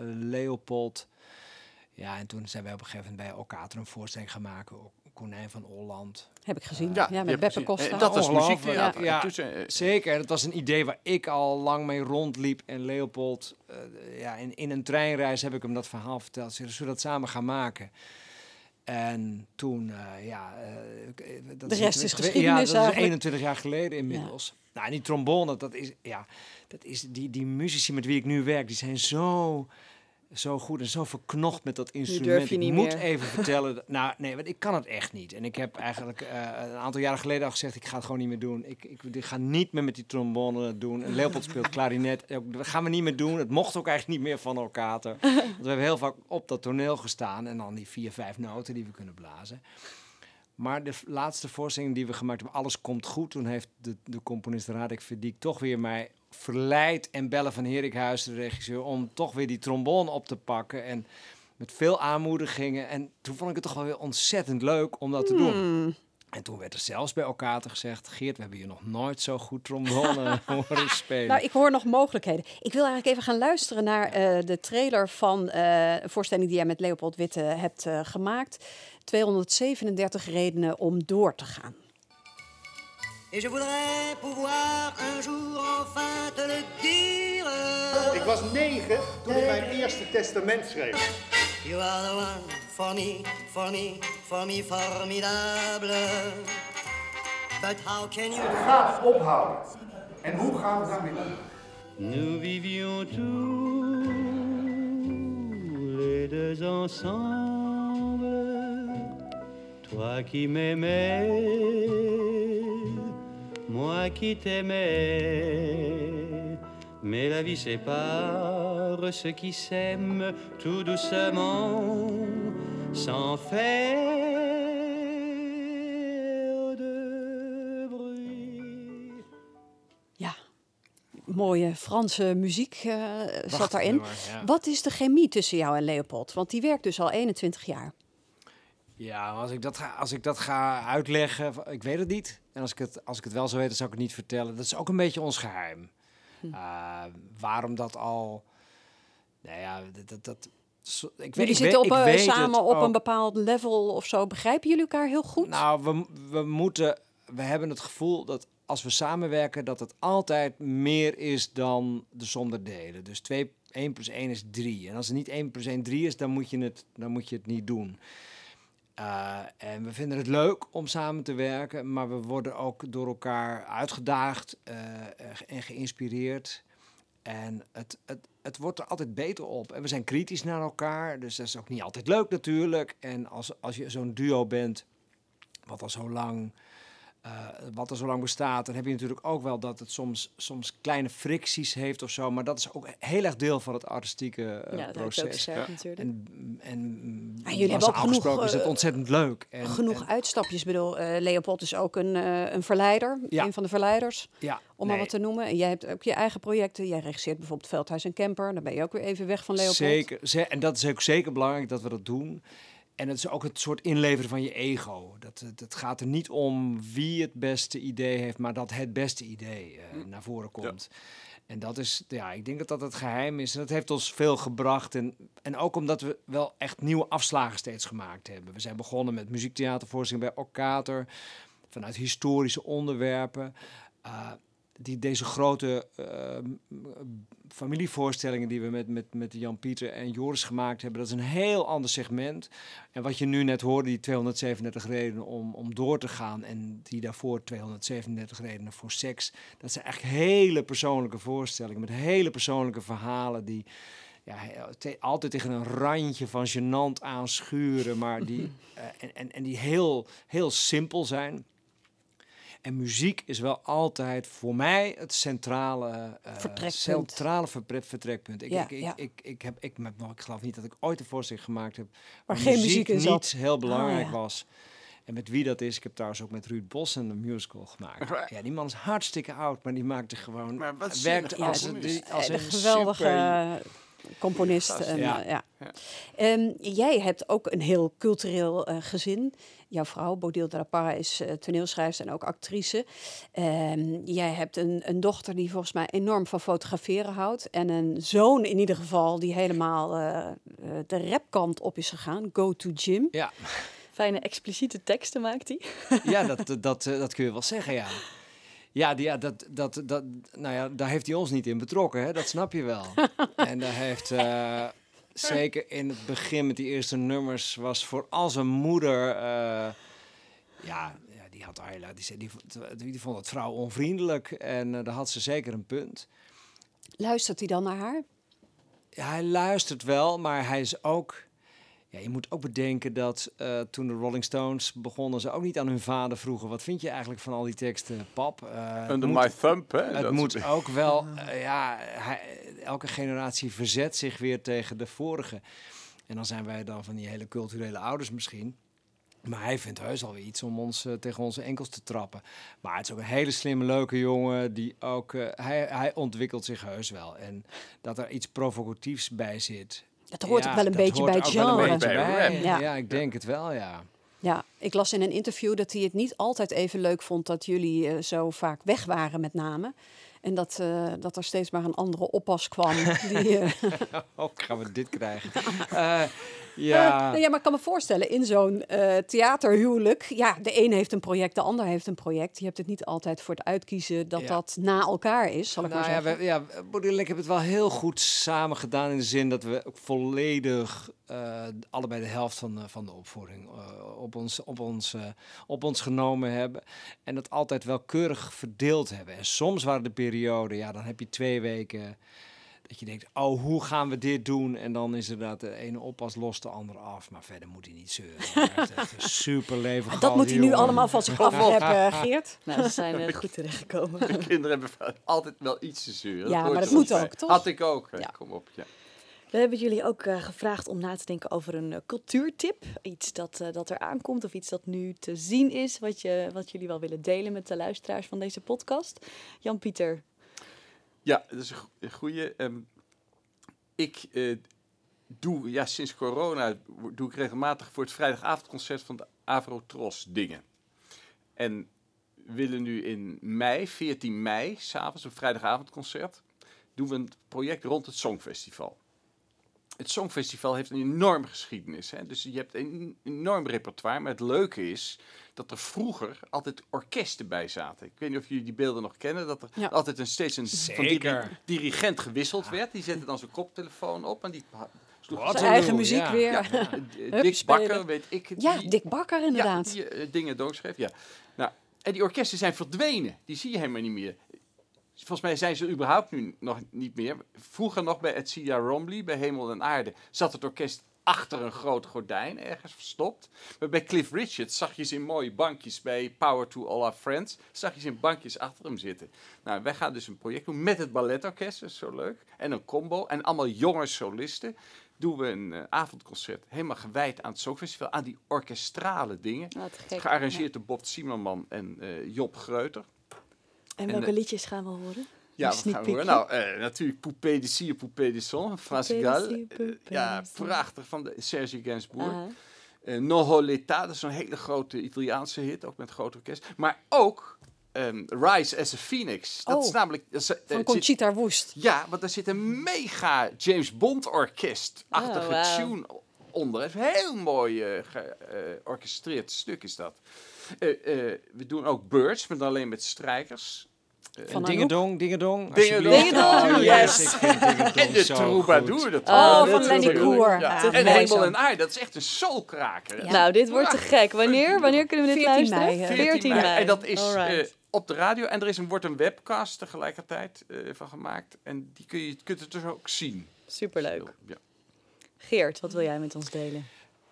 Leopold. Ja, en toen zijn wij op een gegeven moment bij elkaar een voorstelling gaan maken. Konijn van Holland. heb ik gezien. Ja, met Beppe. Costa. Eh, Dat was Ongelooflijk. muziektheater. Ja. Eh, Zeker, dat was een idee waar ik al lang mee rondliep. En Leopold, eh, ja, in, in een treinreis heb ik hem dat verhaal verteld. Zullen we dat samen gaan maken? En toen, eh, ja... eh, dat De rest is twe- geschiedenis Ja, dat is eigenlijk. 21 jaar geleden inmiddels. Nou, en die trombone, dat is, ja, dat is die, die muzici met wie ik nu werk, die zijn zo, zo goed en zo verknocht met dat instrument. ik moet meer. even vertellen, dat- nou nee, want ik kan het echt niet. En ik heb eigenlijk eh, een aantal jaren geleden al gezegd, ik ga het gewoon niet meer doen. Ik, ik, ik ga niet meer met die trombone doen. En Leopold speelt klarinet. Dat gaan we niet meer doen. Het mocht ook eigenlijk niet meer van elkaar. Want we hebben heel vaak op dat toneel gestaan en dan die vier, vijf noten die we kunnen blazen. Maar de laatste voorstelling die we gemaakt hebben, Alles Komt Goed. Toen heeft de, de componist Radek Verdiek toch weer mij verleid. En Belle van Herikhuis, de regisseur, om toch weer die trombone op te pakken. En met veel aanmoedigingen. En toen vond ik het toch wel weer ontzettend leuk om dat te doen. Hmm. En toen werd er zelfs bij elkaar gezegd... Geert, we hebben je nog nooit zo goed trombone horen spelen. Nou, ik hoor nog mogelijkheden. Ik wil eigenlijk even gaan luisteren naar eh, de trailer van eh, een voorstelling die jij met Leopold Witte hebt eh, gemaakt. 237 redenen om door te gaan. Et je voudrais pouvoir un jour enfin te le dire. Ik was negen toen ik mijn eerste testament schreef. You are the one for me, for me, for me formidable. But how can you... Het gaat ophouden. En hoe gaan we daarmee om? Nous vivions tous les deux ensemble, toi qui m'aimais, moi qui t'aimais. Mais la vie sépare ceux qui s'aiment tout doucement, sans faire de bruit. Ja, mooie Franse muziek eh, zat daarin. ja. Wat is de chemie tussen jou en Leopold? Want die werkt dus al 21 jaar. Ja, als ik, dat ga, als ik dat ga uitleggen, ik weet het niet. En als ik het, als ik het wel zou weten, zou ik het niet vertellen. Dat is ook een beetje ons geheim. Hm. Uh, waarom dat al... Nou ja, dat... dat, ik weet, Jullie ik zitten op, eh, weet samen op een bepaald level of zo. Begrijpen jullie elkaar heel goed? Nou, we, we moeten... We hebben het gevoel dat als we samenwerken, dat het altijd meer is dan de som der delen. Dus 2, 1 plus 1 is 3. En als het niet 1 plus 1 3 is, dan moet je het, dan moet je het niet doen. Uh, en we vinden het leuk om samen te werken, maar we worden ook door elkaar uitgedaagd uh, en geïnspireerd. En het, het, het wordt er altijd beter op. En we zijn kritisch naar elkaar, dus dat is ook niet altijd leuk natuurlijk. En als, als je zo'n duo bent, wat al zo lang, uh, wat er zo lang bestaat, dan heb je natuurlijk ook wel dat het soms, soms kleine fricties heeft of zo. Maar dat is ook heel erg deel van het artistieke uh, ja, dat proces. Sterk, natuurlijk. En, en Maar jullie hebben ook genoeg, is het ontzettend leuk. En, genoeg en, uitstapjes. Ik bedoel, uh, Leopold is ook een, uh, een verleider, Ja. een van de verleiders, ja, om nee, maar wat te noemen. En jij hebt ook je eigen projecten. Jij regisseert bijvoorbeeld Veldhuis en Camper. Dan ben je ook weer even weg van Leopold. Zeker, ze- en dat is ook zeker belangrijk dat we dat doen. En het is ook het soort inleveren van je ego. Dat, het- het gaat er niet om wie het beste idee heeft, maar dat het beste idee eh, naar voren komt. En dat is, ja, ik denk dat dat het geheim is. En dat heeft ons veel gebracht. En, en ook omdat we wel echt nieuwe afslagen steeds gemaakt hebben. We zijn begonnen met muziektheatervoorstelling bij Orkater. Vanuit historische onderwerpen. Uh, die, deze grote uh, familievoorstellingen die we met, met, met Jan-Pieter en Joris gemaakt hebben, dat is een heel ander segment. En wat je nu net hoorde, die 237 redenen om, om door te gaan en die daarvoor 237 redenen voor seks, dat zijn echt hele persoonlijke voorstellingen met hele persoonlijke verhalen die ja, te, altijd tegen een randje van gênant aanschuren, maar die, uh, en, en, en die heel, heel simpel zijn. En muziek is wel altijd voor mij het centrale, uh, Vertrekpunt. centrale ver vertrekpunt. Ik, Ja, ik, ik, ja. ik, ik, heb, ik, ik, ik geloof niet dat ik ooit een voorstelling gemaakt heb Waar geen muziek in niet heel belangrijk Ah, ja. was. En met wie dat is, ik heb trouwens ook met Ruud Bossen een musical gemaakt. Ja, die man is hartstikke oud, maar die maakte gewoon... Maar wat werkte als, een, componist. die- als een een geweldige super- eh, componist. En, Ja. ja. ja. Ja. Ehm, jij hebt ook een heel cultureel eh, gezin. Jouw vrouw, Bodil de la Parra, is eh, toneelschrijfster en ook actrice. Ehm, jij hebt een, een dochter die volgens mij enorm van fotograferen houdt. En een zoon in ieder geval die helemaal eh, eh, de rapkant op is gegaan. Go to gym. Ja, Fijne expliciete teksten maakt hij. ja dat, dat, dat, eh, dat kun je wel zeggen, ja. Ja, die, ja dat, dat, dat, nou ja, daar heeft hij ons niet in betrokken, hè? dat snap je wel. en daar heeft, eh, zeker in het begin met die eerste nummers, was vooral zijn moeder, eh, ja, ja, die had Ayla, die, die, vond- die vond het vrouw onvriendelijk en eh, daar had ze zeker een punt. Luistert hij dan naar haar? Ja, hij luistert wel, maar hij is ook. Ja, je moet ook bedenken dat eh, toen de Rolling Stones begonnen, ze ook niet aan hun vader vroegen: wat vind je eigenlijk van al die teksten, pap? Eh, het Under moet- my thumb, hè? Het dat moet ook wel, eh, ja, hij, elke generatie verzet zich weer tegen de vorige. En dan zijn wij dan van die hele culturele ouders misschien. Maar hij vindt heus alweer iets om ons eh, tegen onze enkels te trappen. Maar het is ook een hele slimme, leuke jongen. Die ook, eh, hij, hij ontwikkelt zich heus wel. En dat er iets provocatiefs bij zit. Dat hoort Ja, ook wel een beetje bij het genre. beetje Bij bij. rap. Ja. Ja. ik denk het wel, ja. Ja, ik las in een interview dat hij het niet altijd even leuk vond dat jullie eh, zo vaak weg waren, met name. En dat, eh, dat er steeds maar een andere oppas kwam. die, eh, Oh, gaan we dit krijgen? Ja. Eh, ja, maar ik kan me voorstellen, in zo'n eh, theaterhuwelijk, ja, de een heeft een project, de ander heeft een project. Je hebt het niet altijd voor het uitkiezen dat Ja. dat na elkaar is, zal ik Nou maar ja, zeggen. we, ja, en ik hebben het wel heel goed samen gedaan in de zin dat we volledig eh, allebei de helft van, de- van de opvoeding eh, op, ons, op, ons, op ons genomen hebben. En dat altijd wel keurig verdeeld hebben. En soms waren de perioden, ja, dan heb je twee weken dat je denkt, oh, hoe gaan we dit doen? En dan is inderdaad de ene oppas los, de andere af. Maar verder moet hij niet zeuren. Echt een super leven dat moet hij nu allemaal van zich afreppen, Geert. Nou, ze zijn er goed terechtgekomen. De kinderen hebben altijd wel iets te zeuren. Ja, maar dat moet ook, bij. toch? Had ik ook. Ja. Kom op, ja. We hebben jullie ook eh, gevraagd om na te denken over een eh, cultuurtip. Iets dat, eh, dat er aankomt of iets dat nu te zien is, wat, je, wat jullie wel willen delen met de luisteraars van deze podcast. Jan-Pieter, Ja, dat is een go- een goeie. Ehm, ik eh, doe, ja, sinds corona doe ik regelmatig voor het vrijdagavondconcert van de Avrotros dingen. En willen nu in mei, 14 mei, s'avonds, een vrijdagavondconcert, doen we een project rond het Songfestival. Het Songfestival heeft een enorme geschiedenis. Hè? Dus je hebt een enorm repertoire. Maar het leuke is dat er vroeger altijd orkesten bij zaten. Ik weet niet of jullie die beelden nog kennen. Dat er Ja. altijd een, steeds een van die Zeker. dirigent gewisseld werd. Die zette dan zijn koptelefoon op en die Zijn eigen muziek ja. weer. ja, Ja, Dick spelen. Bakker, weet ik die- Dick Bakker inderdaad. Ja, die eh, dingen doorschreef, ja. Nou, en die orkesten zijn verdwenen. Die zie je helemaal niet meer. Volgens mij zijn ze überhaupt nu nog niet meer. Vroeger nog bij Etsia Romley, bij Hemel en Aarde, zat het orkest achter een groot gordijn, ergens verstopt. Maar bij Cliff Richard zag je ze in mooie bankjes. Bij Power to All Our Friends zag je ze in bankjes achter hem zitten. Nou, wij gaan dus een project doen met het balletorkest, dat is zo leuk. En een combo. En allemaal jonge solisten. Doen we een eh, avondconcert helemaal gewijd aan het Songfestival. Aan die orkestrale dingen. Gearrangeerd door Bob Zimmerman en eh, Job Greuter. En welke liedjes gaan we horen? Ja, wat gaan we horen? Nou, eh, natuurlijk Poupée de Cire, Poupée de Son, Frans. Cire, Eh, ja, prachtig van de Serge Gainsbourg. Aha. Eh Noho l'État, dat is een hele grote Italiaanse hit, ook met groot orkest. Maar ook ehm, Rise as a Phoenix. Dat Oh, is namelijk... Dat is, Van zit- Conchita Woest. ja, want daar zit een mega James Bond orkest-achtige Oh, tune onder. Het een heel mooi georchestreerd stuk is dat. We doen ook Birds, maar dan alleen met strijkers. Van Dingedong, dingedong. Dingedong. Oh, yes. En de zo troubadour. Dat Oh, van Lenny Koer. En Hemel en Aarde, dat is echt een soulkraker. Ja. Nou, dit wordt te gek. Wanneer? Wanneer kunnen we dit 14 luisteren? mei, hè? 14 mei. En dat is eh, op de radio. En er is een, wordt een webcast tegelijkertijd eh, van gemaakt. En die kun je, kunt het dus ook zien. Superleuk. Ja. Geert, wat wil jij met ons delen?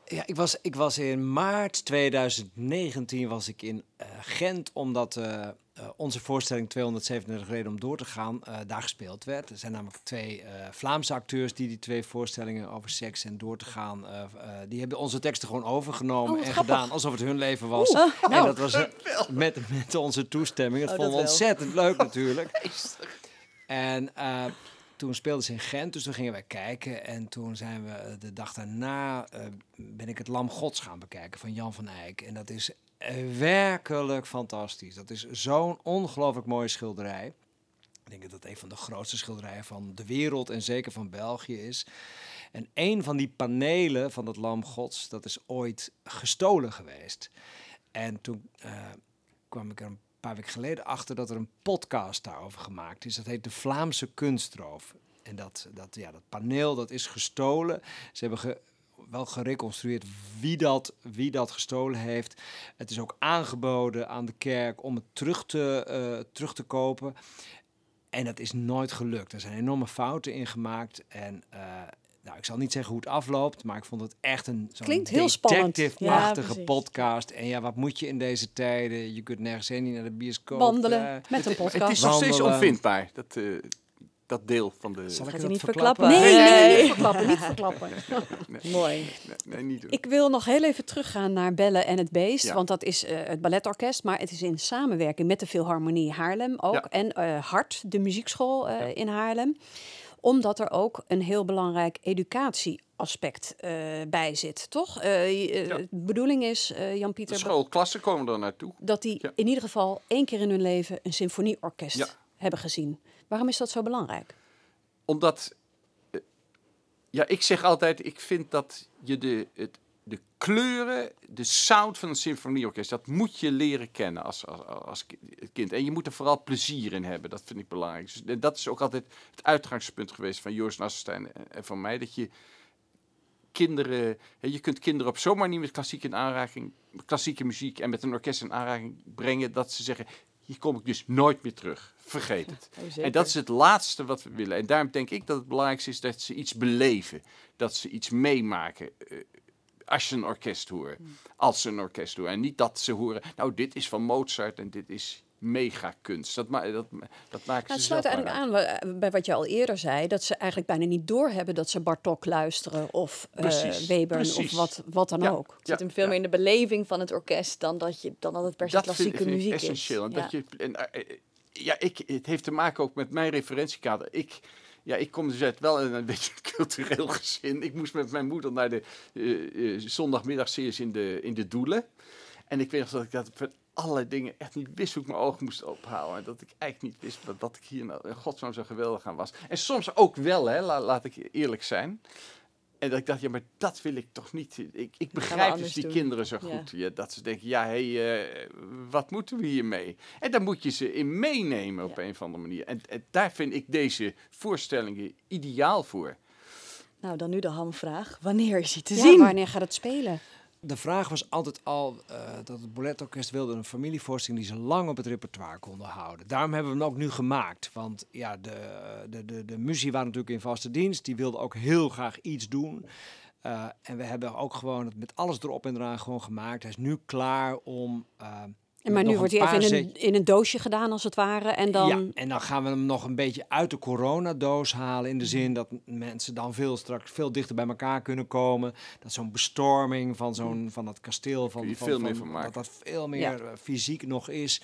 Ja, ik was, ik was in maart 2019 was ik in eh, Gent, omdat eh, eh, onze voorstelling 237 reden om door te gaan eh, daar gespeeld werd. Er zijn namelijk twee eh, Vlaamse acteurs die die twee voorstellingen over seks en door te gaan, eh, eh, die hebben onze teksten gewoon overgenomen Oh, en grappig. gedaan alsof het hun leven was. Oeh, en nou. dat was met, met onze toestemming. Dat Oh, vonden we ontzettend leuk natuurlijk. En eh, toen speelden ze in Gent, dus toen gingen wij kijken. En toen zijn we de dag daarna, eh, ben ik het Lam Gods gaan bekijken van Jan van Eyck. En dat is werkelijk fantastisch. Dat is zo'n ongelooflijk mooie schilderij. Ik denk dat dat een van de grootste schilderijen van de wereld en zeker van België is. En een van die panelen van het Lam Gods, dat is ooit gestolen geweest. En toen eh, kwam ik er een paar weken geleden achter dat er een podcast daarover gemaakt is. Dat heet De Vlaamse Kunstroof. En dat, dat, ja, dat paneel dat is gestolen. Ze hebben ge- wel gereconstrueerd wie dat, wie dat gestolen heeft. Het is ook aangeboden aan de kerk om het terug te, eh, terug te kopen. En dat is nooit gelukt. Er zijn enorme fouten in gemaakt. En eh, nou, ik zal niet zeggen hoe het afloopt, maar ik vond het echt een zo'n Klinkt heel spannend. Ja, detective-achtige precies. podcast. En ja, wat moet je in deze tijden? Je kunt nergens heen, niet naar de bioscoop. Wandelen eh, met een Het podcast. is nog steeds onvindbaar, dat, eh, dat deel van de... Zal ik het niet verklappen? verklappen? Nee, nee, Nee. niet verklappen, niet verklappen. Mooi. Nee, nee, niet doen. Ik wil nog heel even teruggaan naar Bellen en het Beest. Ja. Want dat is eh, het balletorkest. Maar het is in samenwerking met de Philharmonie Haarlem ook. Ja. En eh Hart, de muziekschool eh, in Haarlem. Omdat er ook een heel belangrijk educatieaspect eh, bij zit, toch? Ja. De bedoeling is, eh, De Jan-Pieter, schoolklassen komen er naartoe. dat die Ja. in ieder geval één keer in hun leven een symfonieorkest Ja. hebben gezien. Waarom is dat zo belangrijk? Omdat, eh, ja, ik zeg altijd, ik vind dat je de, het, de kleuren, de sound van een symfonieorkest, dat moet je leren kennen als, als, als ki- kind. En je moet er vooral plezier in hebben, dat vind ik belangrijk. Dus, en dat is ook altijd het uitgangspunt geweest van Joost Nassenstein en, van mij, dat je kinderen, je kunt kinderen op zomaar niet met klassieke in aanraking, klassieke muziek en met een orkest in aanraking brengen, dat ze zeggen, hier kom ik dus nooit meer terug. Vergeet het. En dat is het laatste wat we willen. En daarom denk ik dat het belangrijkste is dat ze iets beleven. Dat ze iets meemaken. eh, als ze een orkest horen. Als ze een orkest horen. En niet dat ze horen, nou dit is van Mozart en dit is mega kunst. Dat, ma dat, dat maken Nou, ze het sluit eigenlijk aan wa- bij wat je al eerder zei, dat ze eigenlijk bijna niet doorhebben dat ze Bartok luisteren of eh, Precies, Webern precies. of wat, wat dan Ja. ook. Het zit hem veel meer in de beleving van het orkest dan dat, je, dan dat het per se klassieke vind, muziek essentieel. Is. dat je, en, eh, eh, ja, ik, het heeft te maken ook met mijn referentiekader. Ik, ja, ik kom dus uit wel een, een beetje cultureel gezin. Ik moest met mijn moeder naar de eh, eh, zondagmiddagseries in de, in de Doelen. En ik weet nog dat ik dat alle dingen echt niet wist hoe ik mijn ogen moest ophouden. En dat ik eigenlijk niet wist dat, dat ik hier nou in godsnaam zo geweldig aan was. En soms ook wel, hè, la- laat ik eerlijk zijn. En dat ik dacht, ja, maar dat wil ik toch niet. Ik, ik begrijp dus die doen. kinderen zo goed. Ja, dat ze denken, ja, hé, hey, eh, wat moeten we hiermee? En daar moet je ze in meenemen op Ja. een of andere manier. En, en daar vind ik deze voorstellingen ideaal voor. Nou, dan nu de hamvraag. Wanneer is hij te Ja, zien? wanneer gaat het spelen? De vraag was altijd al eh, dat het Balletorkest wilde een familievoorstelling die ze lang op het repertoire konden houden. Daarom hebben we hem ook nu gemaakt. Want ja, de, de, de, de muziek waren natuurlijk in vaste dienst. Die wilden ook heel graag iets doen. Eh, en we hebben ook gewoon het met alles erop en eraan gewoon gemaakt. Hij is nu klaar om... En maar nu wordt hij even in een, in een doosje gedaan als het ware. En dan... ja, en dan gaan we hem nog een beetje uit de coronadoos halen. In de zin dat mensen dan veel straks veel dichter bij elkaar kunnen komen. Dat zo'n bestorming van, zo'n, van dat kasteel. Van, Kun je van, veel van- meer van maken. Dat dat veel meer Ja. eh, fysiek nog is.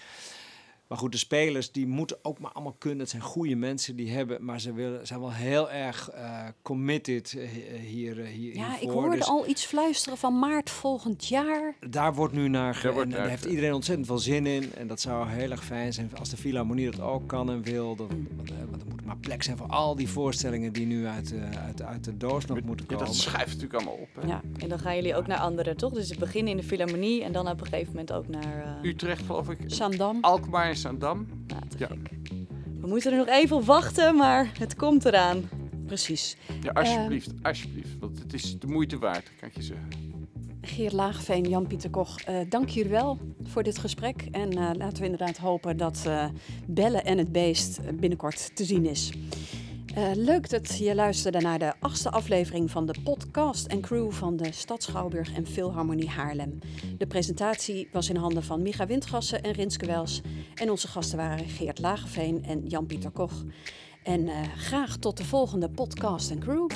Maar goed, de spelers die moeten ook maar allemaal kunnen. Het zijn goede mensen die hebben, maar ze willen, zijn wel heel erg eh, committed eh, hier, eh, hier ja, ik hoorde Dus al iets fluisteren van maart volgend jaar. daar wordt nu naar ge- en, daar heeft iedereen ontzettend veel zin in. En dat zou heel erg fijn zijn als de Philharmonie dat ook kan en wil. Want, eh, want er moet maar plek zijn voor al die voorstellingen die nu uit, eh, uit, uit de doos nog moeten Ja, komen. dat schuift natuurlijk allemaal op. Hè. Ja. En dan gaan jullie ook naar anderen, toch? Dus het begin in de Philharmonie en dan op een gegeven moment ook naar... eh, Utrecht, geloof ik. Zandam. Alkmaar Zaandam. Ja. We moeten er nog even op wachten, maar het komt eraan. Precies. Ja, alsjeblieft, alsjeblieft. Want het is de moeite waard, kan ik je zeggen. Geert Laagveen, Jan-Pieter Koch, eh, dank jullie wel voor dit gesprek. En eh, laten we inderdaad hopen dat eh, Bellen en het Beest eh, binnenkort te zien is. Eh, leuk dat je luisterde naar de achtste aflevering van de podcast en crew van de Stad Schouwburg en Philharmonie Haarlem. De presentatie was in handen van Micha Windgassen en Rinske Wels. En onze gasten waren Geert Lageveen en Jan-Pieter Koch. En eh, graag tot de volgende podcast en crew.